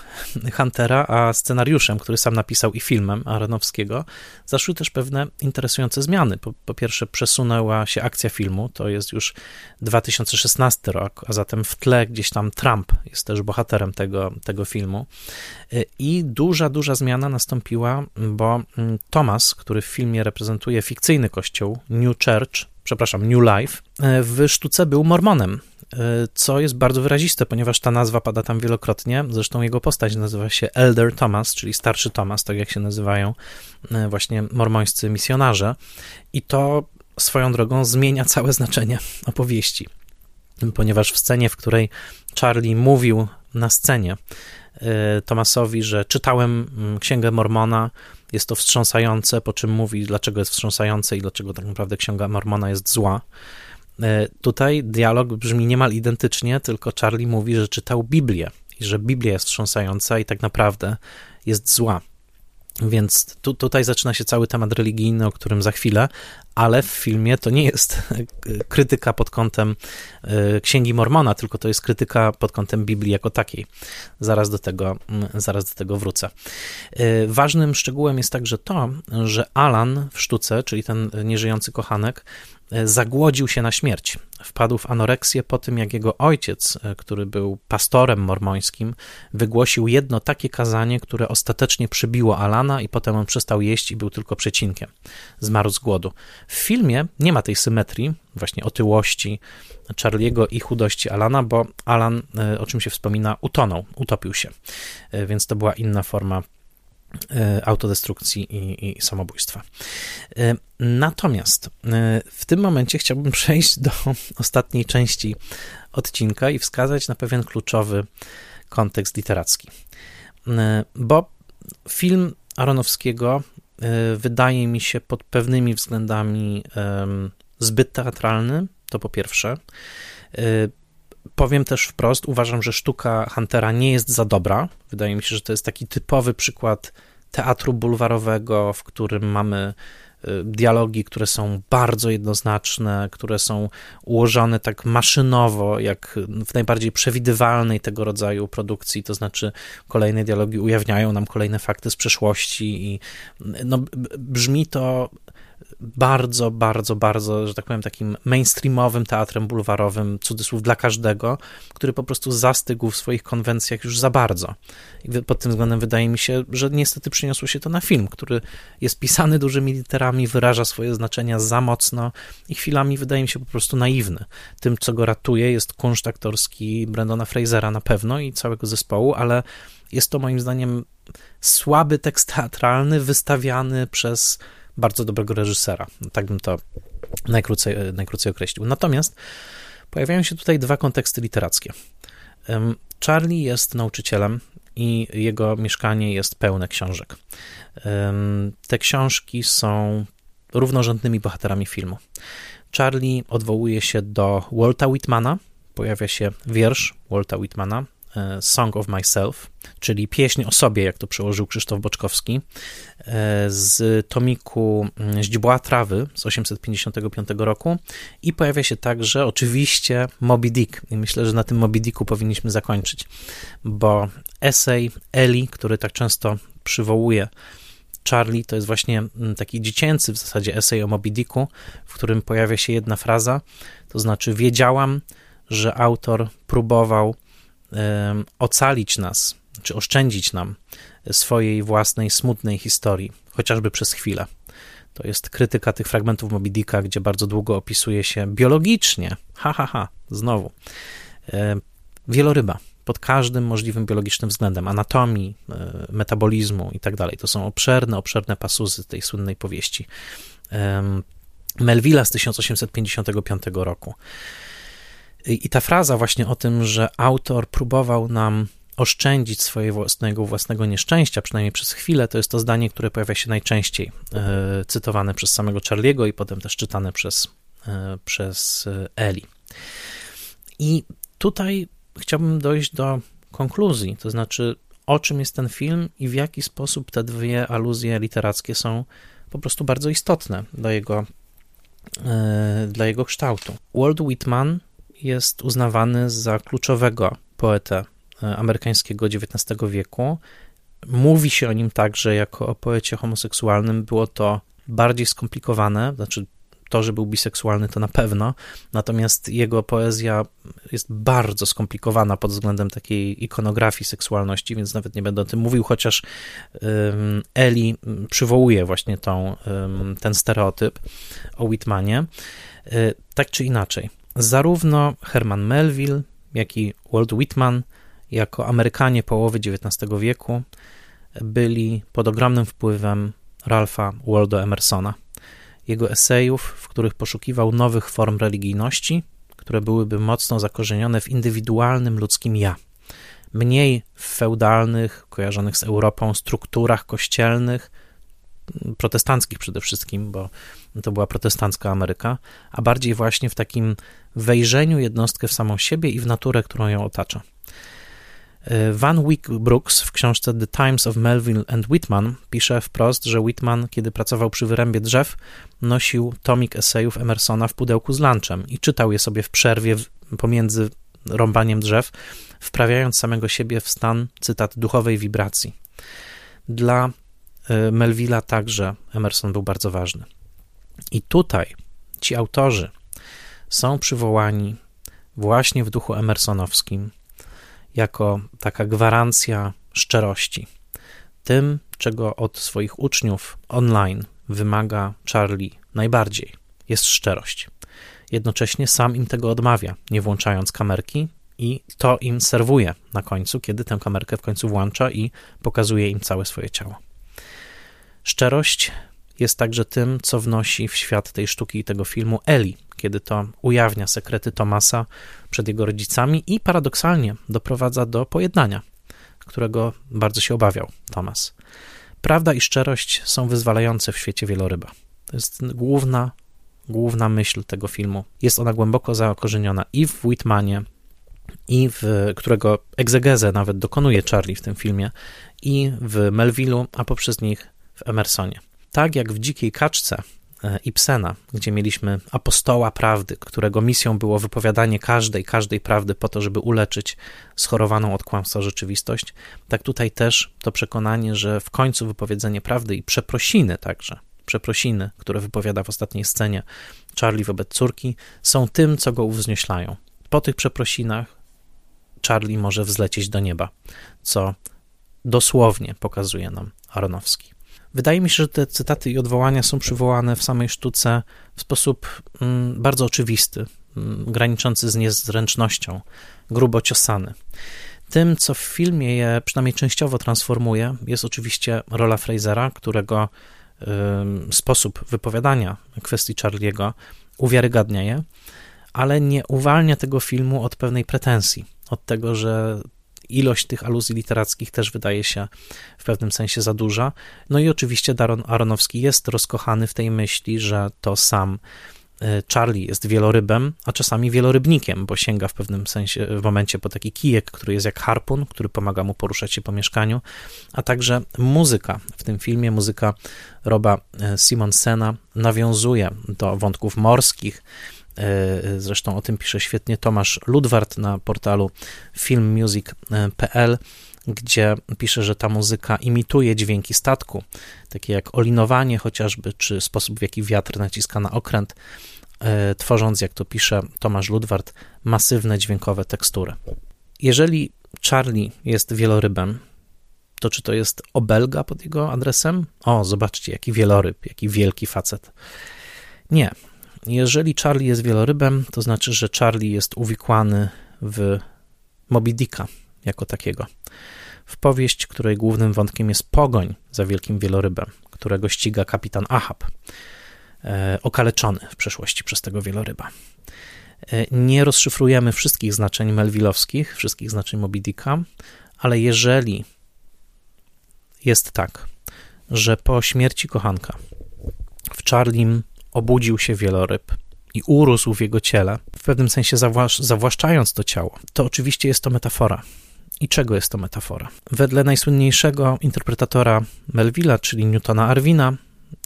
Huntera a scenariuszem, który sam napisał i filmem Aronowskiego, zaszły też pewne interesujące zmiany. Po, po pierwsze, przesunęła się akcja filmu, to jest już 2016 rok, a zatem w tle gdzieś tam Trump jest też bohaterem tego, tego filmu. Y, I duża, duża zmiana nastąpiła, bo mm, Thomas, który w filmie reprezentuje fikcyjny kościół New Church, przepraszam, New Life, e, w sztuce był mormonem, e, co jest bardzo wyraziste, ponieważ ta nazwa pada tam wielokrotnie. Zresztą jego postać nazywa się Elder Thomas, czyli starszy Thomas, tak jak się nazywają e, właśnie mormońscy misjonarze. I to swoją drogą zmienia całe znaczenie opowieści, ponieważ w scenie, w której Charlie mówił na scenie Thomasowi, że czytałem mm, Księgę Mormona, jest to wstrząsające, po czym mówi, dlaczego jest wstrząsające i dlaczego tak naprawdę Księga Mormona jest zła. E, tutaj dialog brzmi niemal identycznie, tylko Charlie mówi, że czytał Biblię i że Biblia jest wstrząsająca i tak naprawdę jest zła. Więc tu, tutaj zaczyna się cały temat religijny, o którym za chwilę, ale w filmie to nie jest krytyka pod kątem e, Księgi Mormona, tylko to jest krytyka pod kątem Biblii jako takiej. Zaraz do tego, mm, zaraz do tego wrócę. E, ważnym szczegółem jest także to, że Alan w sztuce, czyli ten nieżyjący kochanek, zagłodził się na śmierć. Wpadł w anoreksję po tym, jak jego ojciec, e, który był pastorem mormońskim, wygłosił jedno takie kazanie, które ostatecznie przybiło Alana i potem on przestał jeść i był tylko przecinkiem. Zmarł z głodu. W filmie nie ma tej symetrii, właśnie otyłości Charliego i chudości Alana, bo Alan, e, o czym się wspomina, utonął, utopił się. Więc to była inna forma E, autodestrukcji i, i, samobójstwa. E, natomiast e, w tym momencie chciałbym przejść do ostatniej części odcinka i wskazać na pewien kluczowy kontekst literacki. Bo film Aronowskiego wydaje mi się pod pewnymi względami zbyt teatralny, to po pierwsze. Powiem też wprost, uważam, że sztuka Huntera nie jest za dobra. Wydaje mi się, że to jest taki typowy przykład teatru bulwarowego, w którym mamy y, dialogi, które są bardzo jednoznaczne, które są ułożone tak maszynowo, jak w najbardziej przewidywalnej tego rodzaju produkcji, to znaczy kolejne dialogi ujawniają nam kolejne fakty z przeszłości i no, brzmi to bardzo, bardzo, bardzo, że tak powiem, takim mainstreamowym teatrem bulwarowym, cudzysłów dla każdego, który po prostu zastygł w swoich konwencjach już za bardzo. I pod tym względem wydaje mi się, że niestety przyniosło się to na film, który jest pisany dużymi literami, wyraża swoje znaczenia za mocno i chwilami wydaje mi się po prostu naiwny. Tym, co go ratuje, jest kunszt aktorski Brandona Frasera na pewno i całego zespołu, ale jest to moim zdaniem słaby tekst teatralny wystawiany przez bardzo dobrego reżysera. Tak bym to najkrócej, najkrócej określił. Natomiast pojawiają się tutaj dwa konteksty literackie. Charlie jest nauczycielem i jego mieszkanie jest pełne książek. Te książki są równorzędnymi bohaterami filmu. Charlie odwołuje się do Walta Whitmana, pojawia się wiersz Walta Whitmana, Song of Myself, czyli pieśń o sobie, jak to przełożył Krzysztof Boczkowski, e, z tomiku mm, Źdźbła Trawy z 855 roku. I pojawia się także oczywiście Moby Dick. I myślę, że na tym Moby Dicku powinniśmy zakończyć, bo esej Eli, który tak często przywołuje Charlie, to jest właśnie mm, taki dziecięcy w zasadzie esej o Moby Dicku, w którym pojawia się jedna fraza, to znaczy wiedziałam, że autor próbował ocalić nas, czy oszczędzić nam swojej własnej smutnej historii, chociażby przez chwilę. To jest krytyka tych fragmentów Moby Dicka, gdzie bardzo długo opisuje się biologicznie, ha, ha, ha, znowu, wieloryba pod każdym możliwym biologicznym względem, anatomii, e, metabolizmu i tak dalej. To są obszerne, obszerne pasuzy tej słynnej powieści Melvilla z 1855 roku. I ta fraza właśnie o tym, że autor próbował nam oszczędzić swojego własnego, własnego nieszczęścia, przynajmniej przez chwilę, to jest to zdanie, które pojawia się najczęściej, e, cytowane przez samego Charliego i potem też czytane przez, e, przez e, Eli. I tutaj chciałbym dojść do konkluzji, to znaczy o czym jest ten film i w jaki sposób te dwie aluzje literackie są po prostu bardzo istotne dla jego, dla jego kształtu. Walt Whitman jest uznawany za kluczowego poetę e, amerykańskiego XIX wieku. Mówi się o nim także jako o poecie homoseksualnym. Było to bardziej skomplikowane, znaczy to, że był biseksualny, to na pewno, natomiast jego poezja jest bardzo skomplikowana pod względem takiej ikonografii seksualności, więc nawet nie będę o tym mówił, chociaż Eli przywołuje właśnie tą, ten stereotyp o Whitmanie. E, tak czy inaczej, Zarówno Herman Melville, jak i Walt Whitman, jako Amerykanie połowy XIX wieku, byli pod ogromnym wpływem Ralpha Waldo Emersona. Jego esejów, w których poszukiwał nowych form religijności, które byłyby mocno zakorzenione w indywidualnym ludzkim ja. Mniej w feudalnych, kojarzonych z Europą strukturach kościelnych, protestanckich przede wszystkim, bo to była protestancka Ameryka, a bardziej właśnie w takim wejrzeniu jednostkę w samą siebie i w naturę, którą ją otacza. E, Van Wyck Brooks w książce The Times of Melville and Whitman pisze wprost, że Whitman, kiedy pracował przy wyrębie drzew, nosił tomik esejów Emersona w pudełku z lunchem i czytał je sobie w przerwie pomiędzy rąbaniem drzew, wprawiając samego siebie w stan, cytat, duchowej wibracji. Dla e, Melvilla także Emerson był bardzo ważny. I tutaj ci autorzy są przywołani właśnie w duchu emersonowskim jako taka gwarancja szczerości. Tym, czego od swoich uczniów online wymaga Charlie najbardziej, jest szczerość. Jednocześnie sam im tego odmawia, nie włączając kamerki, i to im serwuje na końcu, kiedy tę kamerkę w końcu włącza i pokazuje im całe swoje ciało. Szczerość jest także tym, co wnosi w świat tej sztuki i tego filmu Eli, kiedy to ujawnia sekrety Tomasa przed jego rodzicami i paradoksalnie doprowadza do pojednania, którego bardzo się obawiał Tomas. Prawda i szczerość są wyzwalające w świecie wieloryba. To jest główna, główna myśl tego filmu. Jest ona głęboko zakorzeniona i w Whitmanie, i w którego egzegezę nawet dokonuje Charlie w tym filmie, i w Melville'u, a poprzez nich w Emersonie. Tak jak w Dzikiej Kaczce e, Ibsena, gdzie mieliśmy apostoła prawdy, którego misją było wypowiadanie każdej, każdej prawdy po to, żeby uleczyć schorowaną od kłamstwa rzeczywistość, tak tutaj też to przekonanie, że w końcu wypowiedzenie prawdy i przeprosiny także, przeprosiny, które wypowiada w ostatniej scenie Charlie wobec córki, są tym, co go uwznioślają. Po tych przeprosinach Charlie może wzlecieć do nieba, co dosłownie pokazuje nam Aronowski. Wydaje mi się, że te cytaty i odwołania są przywołane w samej sztuce w sposób mm, bardzo oczywisty, mm, graniczący z niezręcznością, grubo ciosany. Tym, co w filmie je przynajmniej częściowo transformuje, jest oczywiście rola Frasera, którego sposób wypowiadania kwestii Charliego uwiarygadnia je, ale nie uwalnia tego filmu od pewnej pretensji, od tego, że ilość tych aluzji literackich też wydaje się w pewnym sensie za duża. No i oczywiście Daron Aronowski jest rozkochany w tej myśli, że to sam e, Charlie jest wielorybem, a czasami wielorybnikiem, bo sięga w pewnym sensie, w momencie po taki kijek, który jest jak harpun, który pomaga mu poruszać się po mieszkaniu, a także muzyka w tym filmie, muzyka Roba e, Simonsena nawiązuje do wątków morskich, zresztą o tym pisze świetnie Tomasz Ludwart na portalu filmmusic.pl, gdzie pisze, że ta muzyka imituje dźwięki statku, takie jak olinowanie chociażby, czy sposób w jaki wiatr naciska na okręt, e, tworząc, jak to pisze Tomasz Ludwart, masywne dźwiękowe tekstury. Jeżeli Charlie jest wielorybem, to czy to jest obelga pod jego adresem? O, zobaczcie, jaki wieloryb, jaki wielki facet. Nie, jeżeli Charlie jest wielorybem, to znaczy, że Charlie jest uwikłany w Moby Dicka jako takiego. W powieść, której głównym wątkiem jest pogoń za wielkim wielorybem, którego ściga kapitan Ahab, e, okaleczony w przeszłości przez tego wieloryba. E, nie rozszyfrujemy wszystkich znaczeń melwilowskich, wszystkich znaczeń Moby Dicka, ale jeżeli jest tak, że po śmierci kochanka w Charlim obudził się wieloryb i urósł w jego ciele, w pewnym sensie zawłasz, zawłaszczając to ciało, to oczywiście jest to metafora. I czego jest to metafora? Wedle najsłynniejszego interpretatora Melvilla, czyli Newtona Arwina,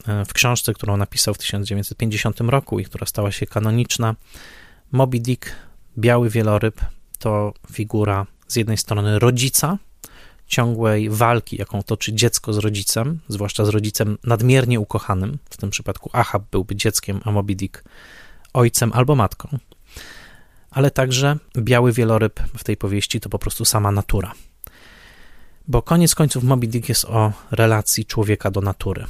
e, w książce, którą napisał w 1950 roku i która stała się kanoniczna, Moby Dick, biały wieloryb, to figura z jednej strony rodzica, ciągłej walki, jaką toczy dziecko z rodzicem, zwłaszcza z rodzicem nadmiernie ukochanym, w tym przypadku Ahab byłby dzieckiem, a Moby Dick ojcem albo matką, ale także biały wieloryb w tej powieści to po prostu sama natura. Bo koniec końców Moby Dick jest o relacji człowieka do natury,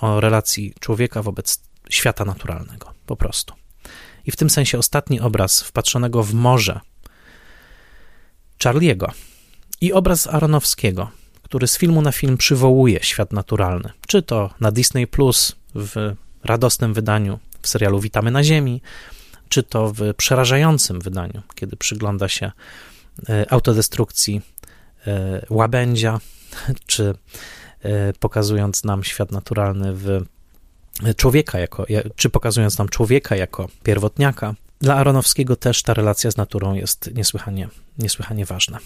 o relacji człowieka wobec świata naturalnego, po prostu. I w tym sensie ostatni obraz wpatrzonego w morze Charliego, i obraz Aronowskiego, który z filmu na film przywołuje świat naturalny. Czy to na Disney Plus w radosnym wydaniu w serialu Witamy na Ziemi, czy to w przerażającym wydaniu, kiedy przygląda się e, autodestrukcji e, łabędzia, czy e, pokazując nam świat naturalny w człowieka jako, czy pokazując nam człowieka jako pierwotniaka. Dla Aronowskiego też ta relacja z naturą jest niesłychanie, niesłychanie ważna.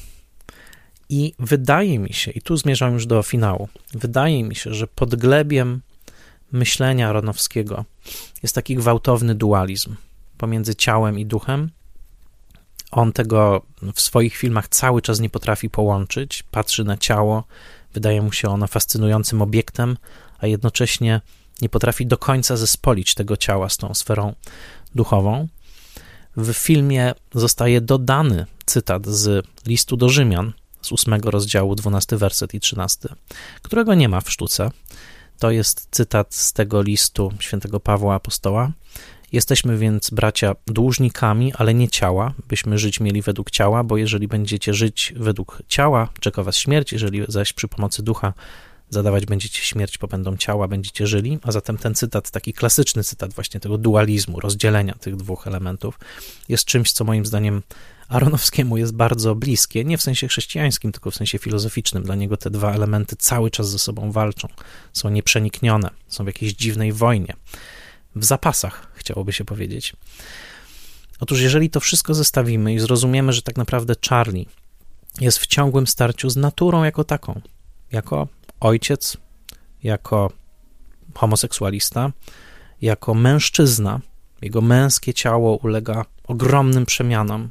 I wydaje mi się, i tu zmierzam już do finału, wydaje mi się, że pod glebiem myślenia Aronowskiego jest taki gwałtowny dualizm pomiędzy ciałem i duchem. On tego w swoich filmach cały czas nie potrafi połączyć. Patrzy na ciało, wydaje mu się ono fascynującym obiektem, a jednocześnie nie potrafi do końca zespolić tego ciała z tą sferą duchową. W filmie zostaje dodany cytat z listu do Rzymian, z ósmego rozdziału, dwunasty werset i trzynasty, którego nie ma w sztuce. To jest cytat z tego listu świętego Pawła Apostoła. Jesteśmy więc, bracia, dłużnikami, ale nie ciała, byśmy żyć mieli według ciała, bo jeżeli będziecie żyć według ciała, czeka was śmierć, jeżeli zaś przy pomocy ducha zadawać będziecie śmierć popędom ciała, będziecie żyli. A zatem ten cytat, taki klasyczny cytat właśnie tego dualizmu, rozdzielenia tych dwóch elementów, jest czymś, co moim zdaniem Aronowskiemu jest bardzo bliskie, nie w sensie chrześcijańskim, tylko w sensie filozoficznym. Dla niego te dwa elementy cały czas ze sobą walczą, są nieprzeniknione, są w jakiejś dziwnej wojnie, w zapasach, chciałoby się powiedzieć. Otóż, jeżeli to wszystko zestawimy i zrozumiemy, że tak naprawdę Charlie jest w ciągłym starciu z naturą jako taką, jako ojciec, jako homoseksualista, jako mężczyzna, jego męskie ciało ulega ogromnym przemianom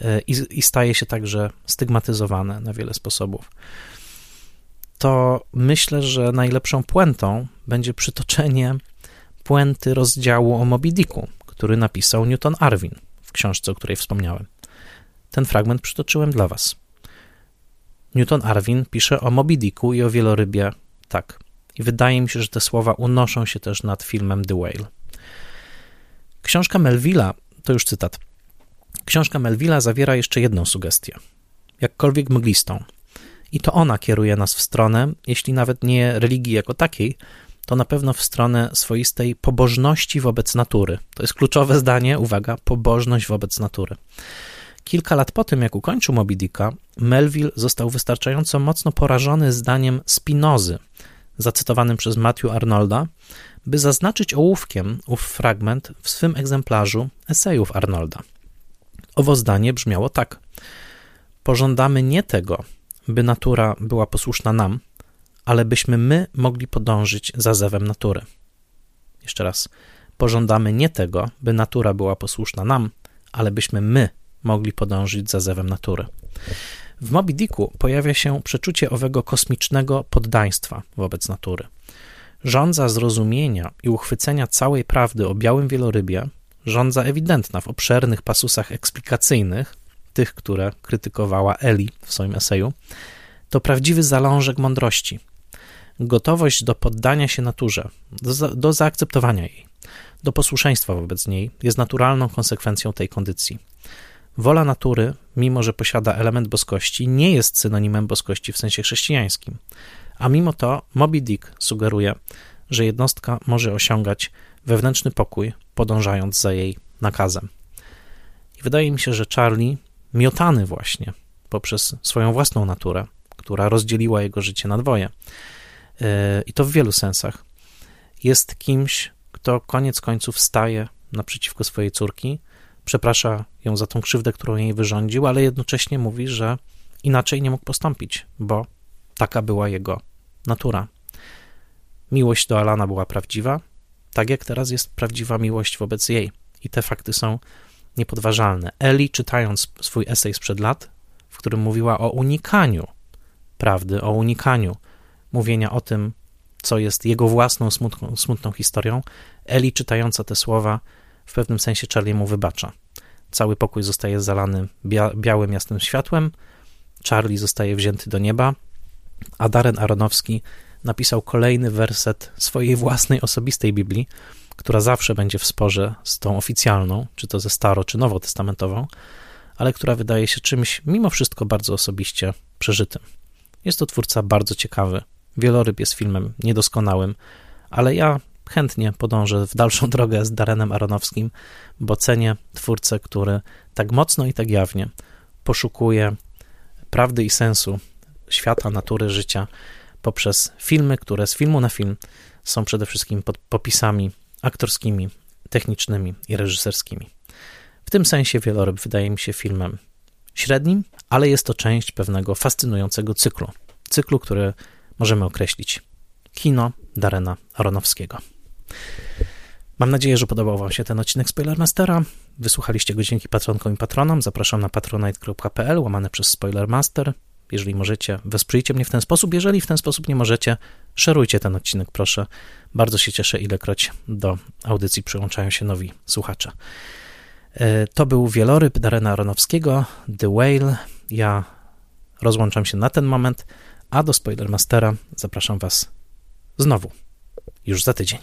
e, i, i staje się także stygmatyzowane na wiele sposobów. To myślę, że najlepszą puentą będzie przytoczenie puenty rozdziału o Moby Dicku, który napisał Newton Arwin w książce, o której wspomniałem. Ten fragment przytoczyłem dla Was. Newton Arwin pisze o Moby Dicku i o wielorybie tak. I wydaje mi się, że te słowa unoszą się też nad filmem The Whale. Książka Melvilla, to już cytat. Książka Melvilla zawiera jeszcze jedną sugestię, jakkolwiek mglistą. I to ona kieruje nas w stronę, jeśli nawet nie religii jako takiej, to na pewno w stronę swoistej pobożności wobec natury. To jest kluczowe zdanie, uwaga, pobożność wobec natury. Kilka lat po tym, jak ukończył Moby Dicka, Melville został wystarczająco mocno porażony zdaniem Spinozy, zacytowanym przez Matthew Arnolda, by zaznaczyć ołówkiem ów fragment w swym egzemplarzu esejów Arnolda. Owo zdanie brzmiało tak: Pożądamy nie tego, by natura była posłuszna nam, ale byśmy my mogli podążyć za zewem natury. Jeszcze raz. Pożądamy nie tego, by natura była posłuszna nam, ale byśmy my mogli podążyć za zewem natury. W Moby Dicku pojawia się przeczucie owego kosmicznego poddaństwa wobec natury. Żądza zrozumienia i uchwycenia całej prawdy o białym wielorybie, żądza ewidentna w obszernych pasusach eksplikacyjnych, tych, które krytykowała Eli w swoim eseju, to prawdziwy zalążek mądrości. Gotowość do poddania się naturze, do, za, do zaakceptowania jej, do posłuszeństwa wobec niej jest naturalną konsekwencją tej kondycji. Wola natury, mimo że posiada element boskości, nie jest synonimem boskości w sensie chrześcijańskim. A mimo to Moby Dick sugeruje, że jednostka może osiągać wewnętrzny pokój, podążając za jej nakazem. I wydaje mi się, że Charlie, miotany właśnie poprzez swoją własną naturę, która rozdzieliła jego życie na dwoje, yy, i to w wielu sensach, jest kimś, kto koniec końców staje naprzeciwko swojej córki przeprasza ją za tą krzywdę, którą jej wyrządził, ale jednocześnie mówi, że inaczej nie mógł postąpić, bo taka była jego natura. Miłość do Alana była prawdziwa, tak jak teraz jest prawdziwa miłość wobec jej. I te fakty są niepodważalne. Eli, czytając swój esej sprzed lat, w którym mówiła o unikaniu prawdy, o unikaniu mówienia o tym, co jest jego własną smutną, smutną historią, Eli, czytająca te słowa, w pewnym sensie Charlie mu wybacza. Cały pokój zostaje zalany bia białym, jasnym światłem, Charlie zostaje wzięty do nieba, a Darren Aronowski napisał kolejny werset swojej własnej osobistej Biblii, która zawsze będzie w sporze z tą oficjalną, czy to ze staro, czy nowotestamentową, ale która wydaje się czymś mimo wszystko bardzo osobiście przeżytym. Jest to twórca bardzo ciekawy. Wieloryb jest filmem niedoskonałym, ale ja chętnie podążę w dalszą drogę z Darenem Aronowskim, bo cenię twórcę, który tak mocno i tak jawnie poszukuje prawdy i sensu świata, natury, życia poprzez filmy, które z filmu na film są przede wszystkim pod popisami aktorskimi, technicznymi i reżyserskimi. W tym sensie Wieloryb wydaje mi się filmem średnim, ale jest to część pewnego fascynującego cyklu. Cyklu, który możemy określić kino Darena Aronowskiego. Mam nadzieję, że podobał Wam się ten odcinek Spoilermastera. Wysłuchaliście go dzięki patronkom i patronom. Zapraszam na patronite.pl łamane przez Spoilermaster. Jeżeli możecie, wesprzyjcie mnie w ten sposób. Jeżeli w ten sposób nie możecie, szerujcie ten odcinek, proszę. Bardzo się cieszę, ilekroć do audycji przyłączają się nowi słuchacze. E, to był Wieloryb Darena Aronowskiego, The Whale. Ja rozłączam się na ten moment, a do Spoilermastera zapraszam Was znowu już za tydzień.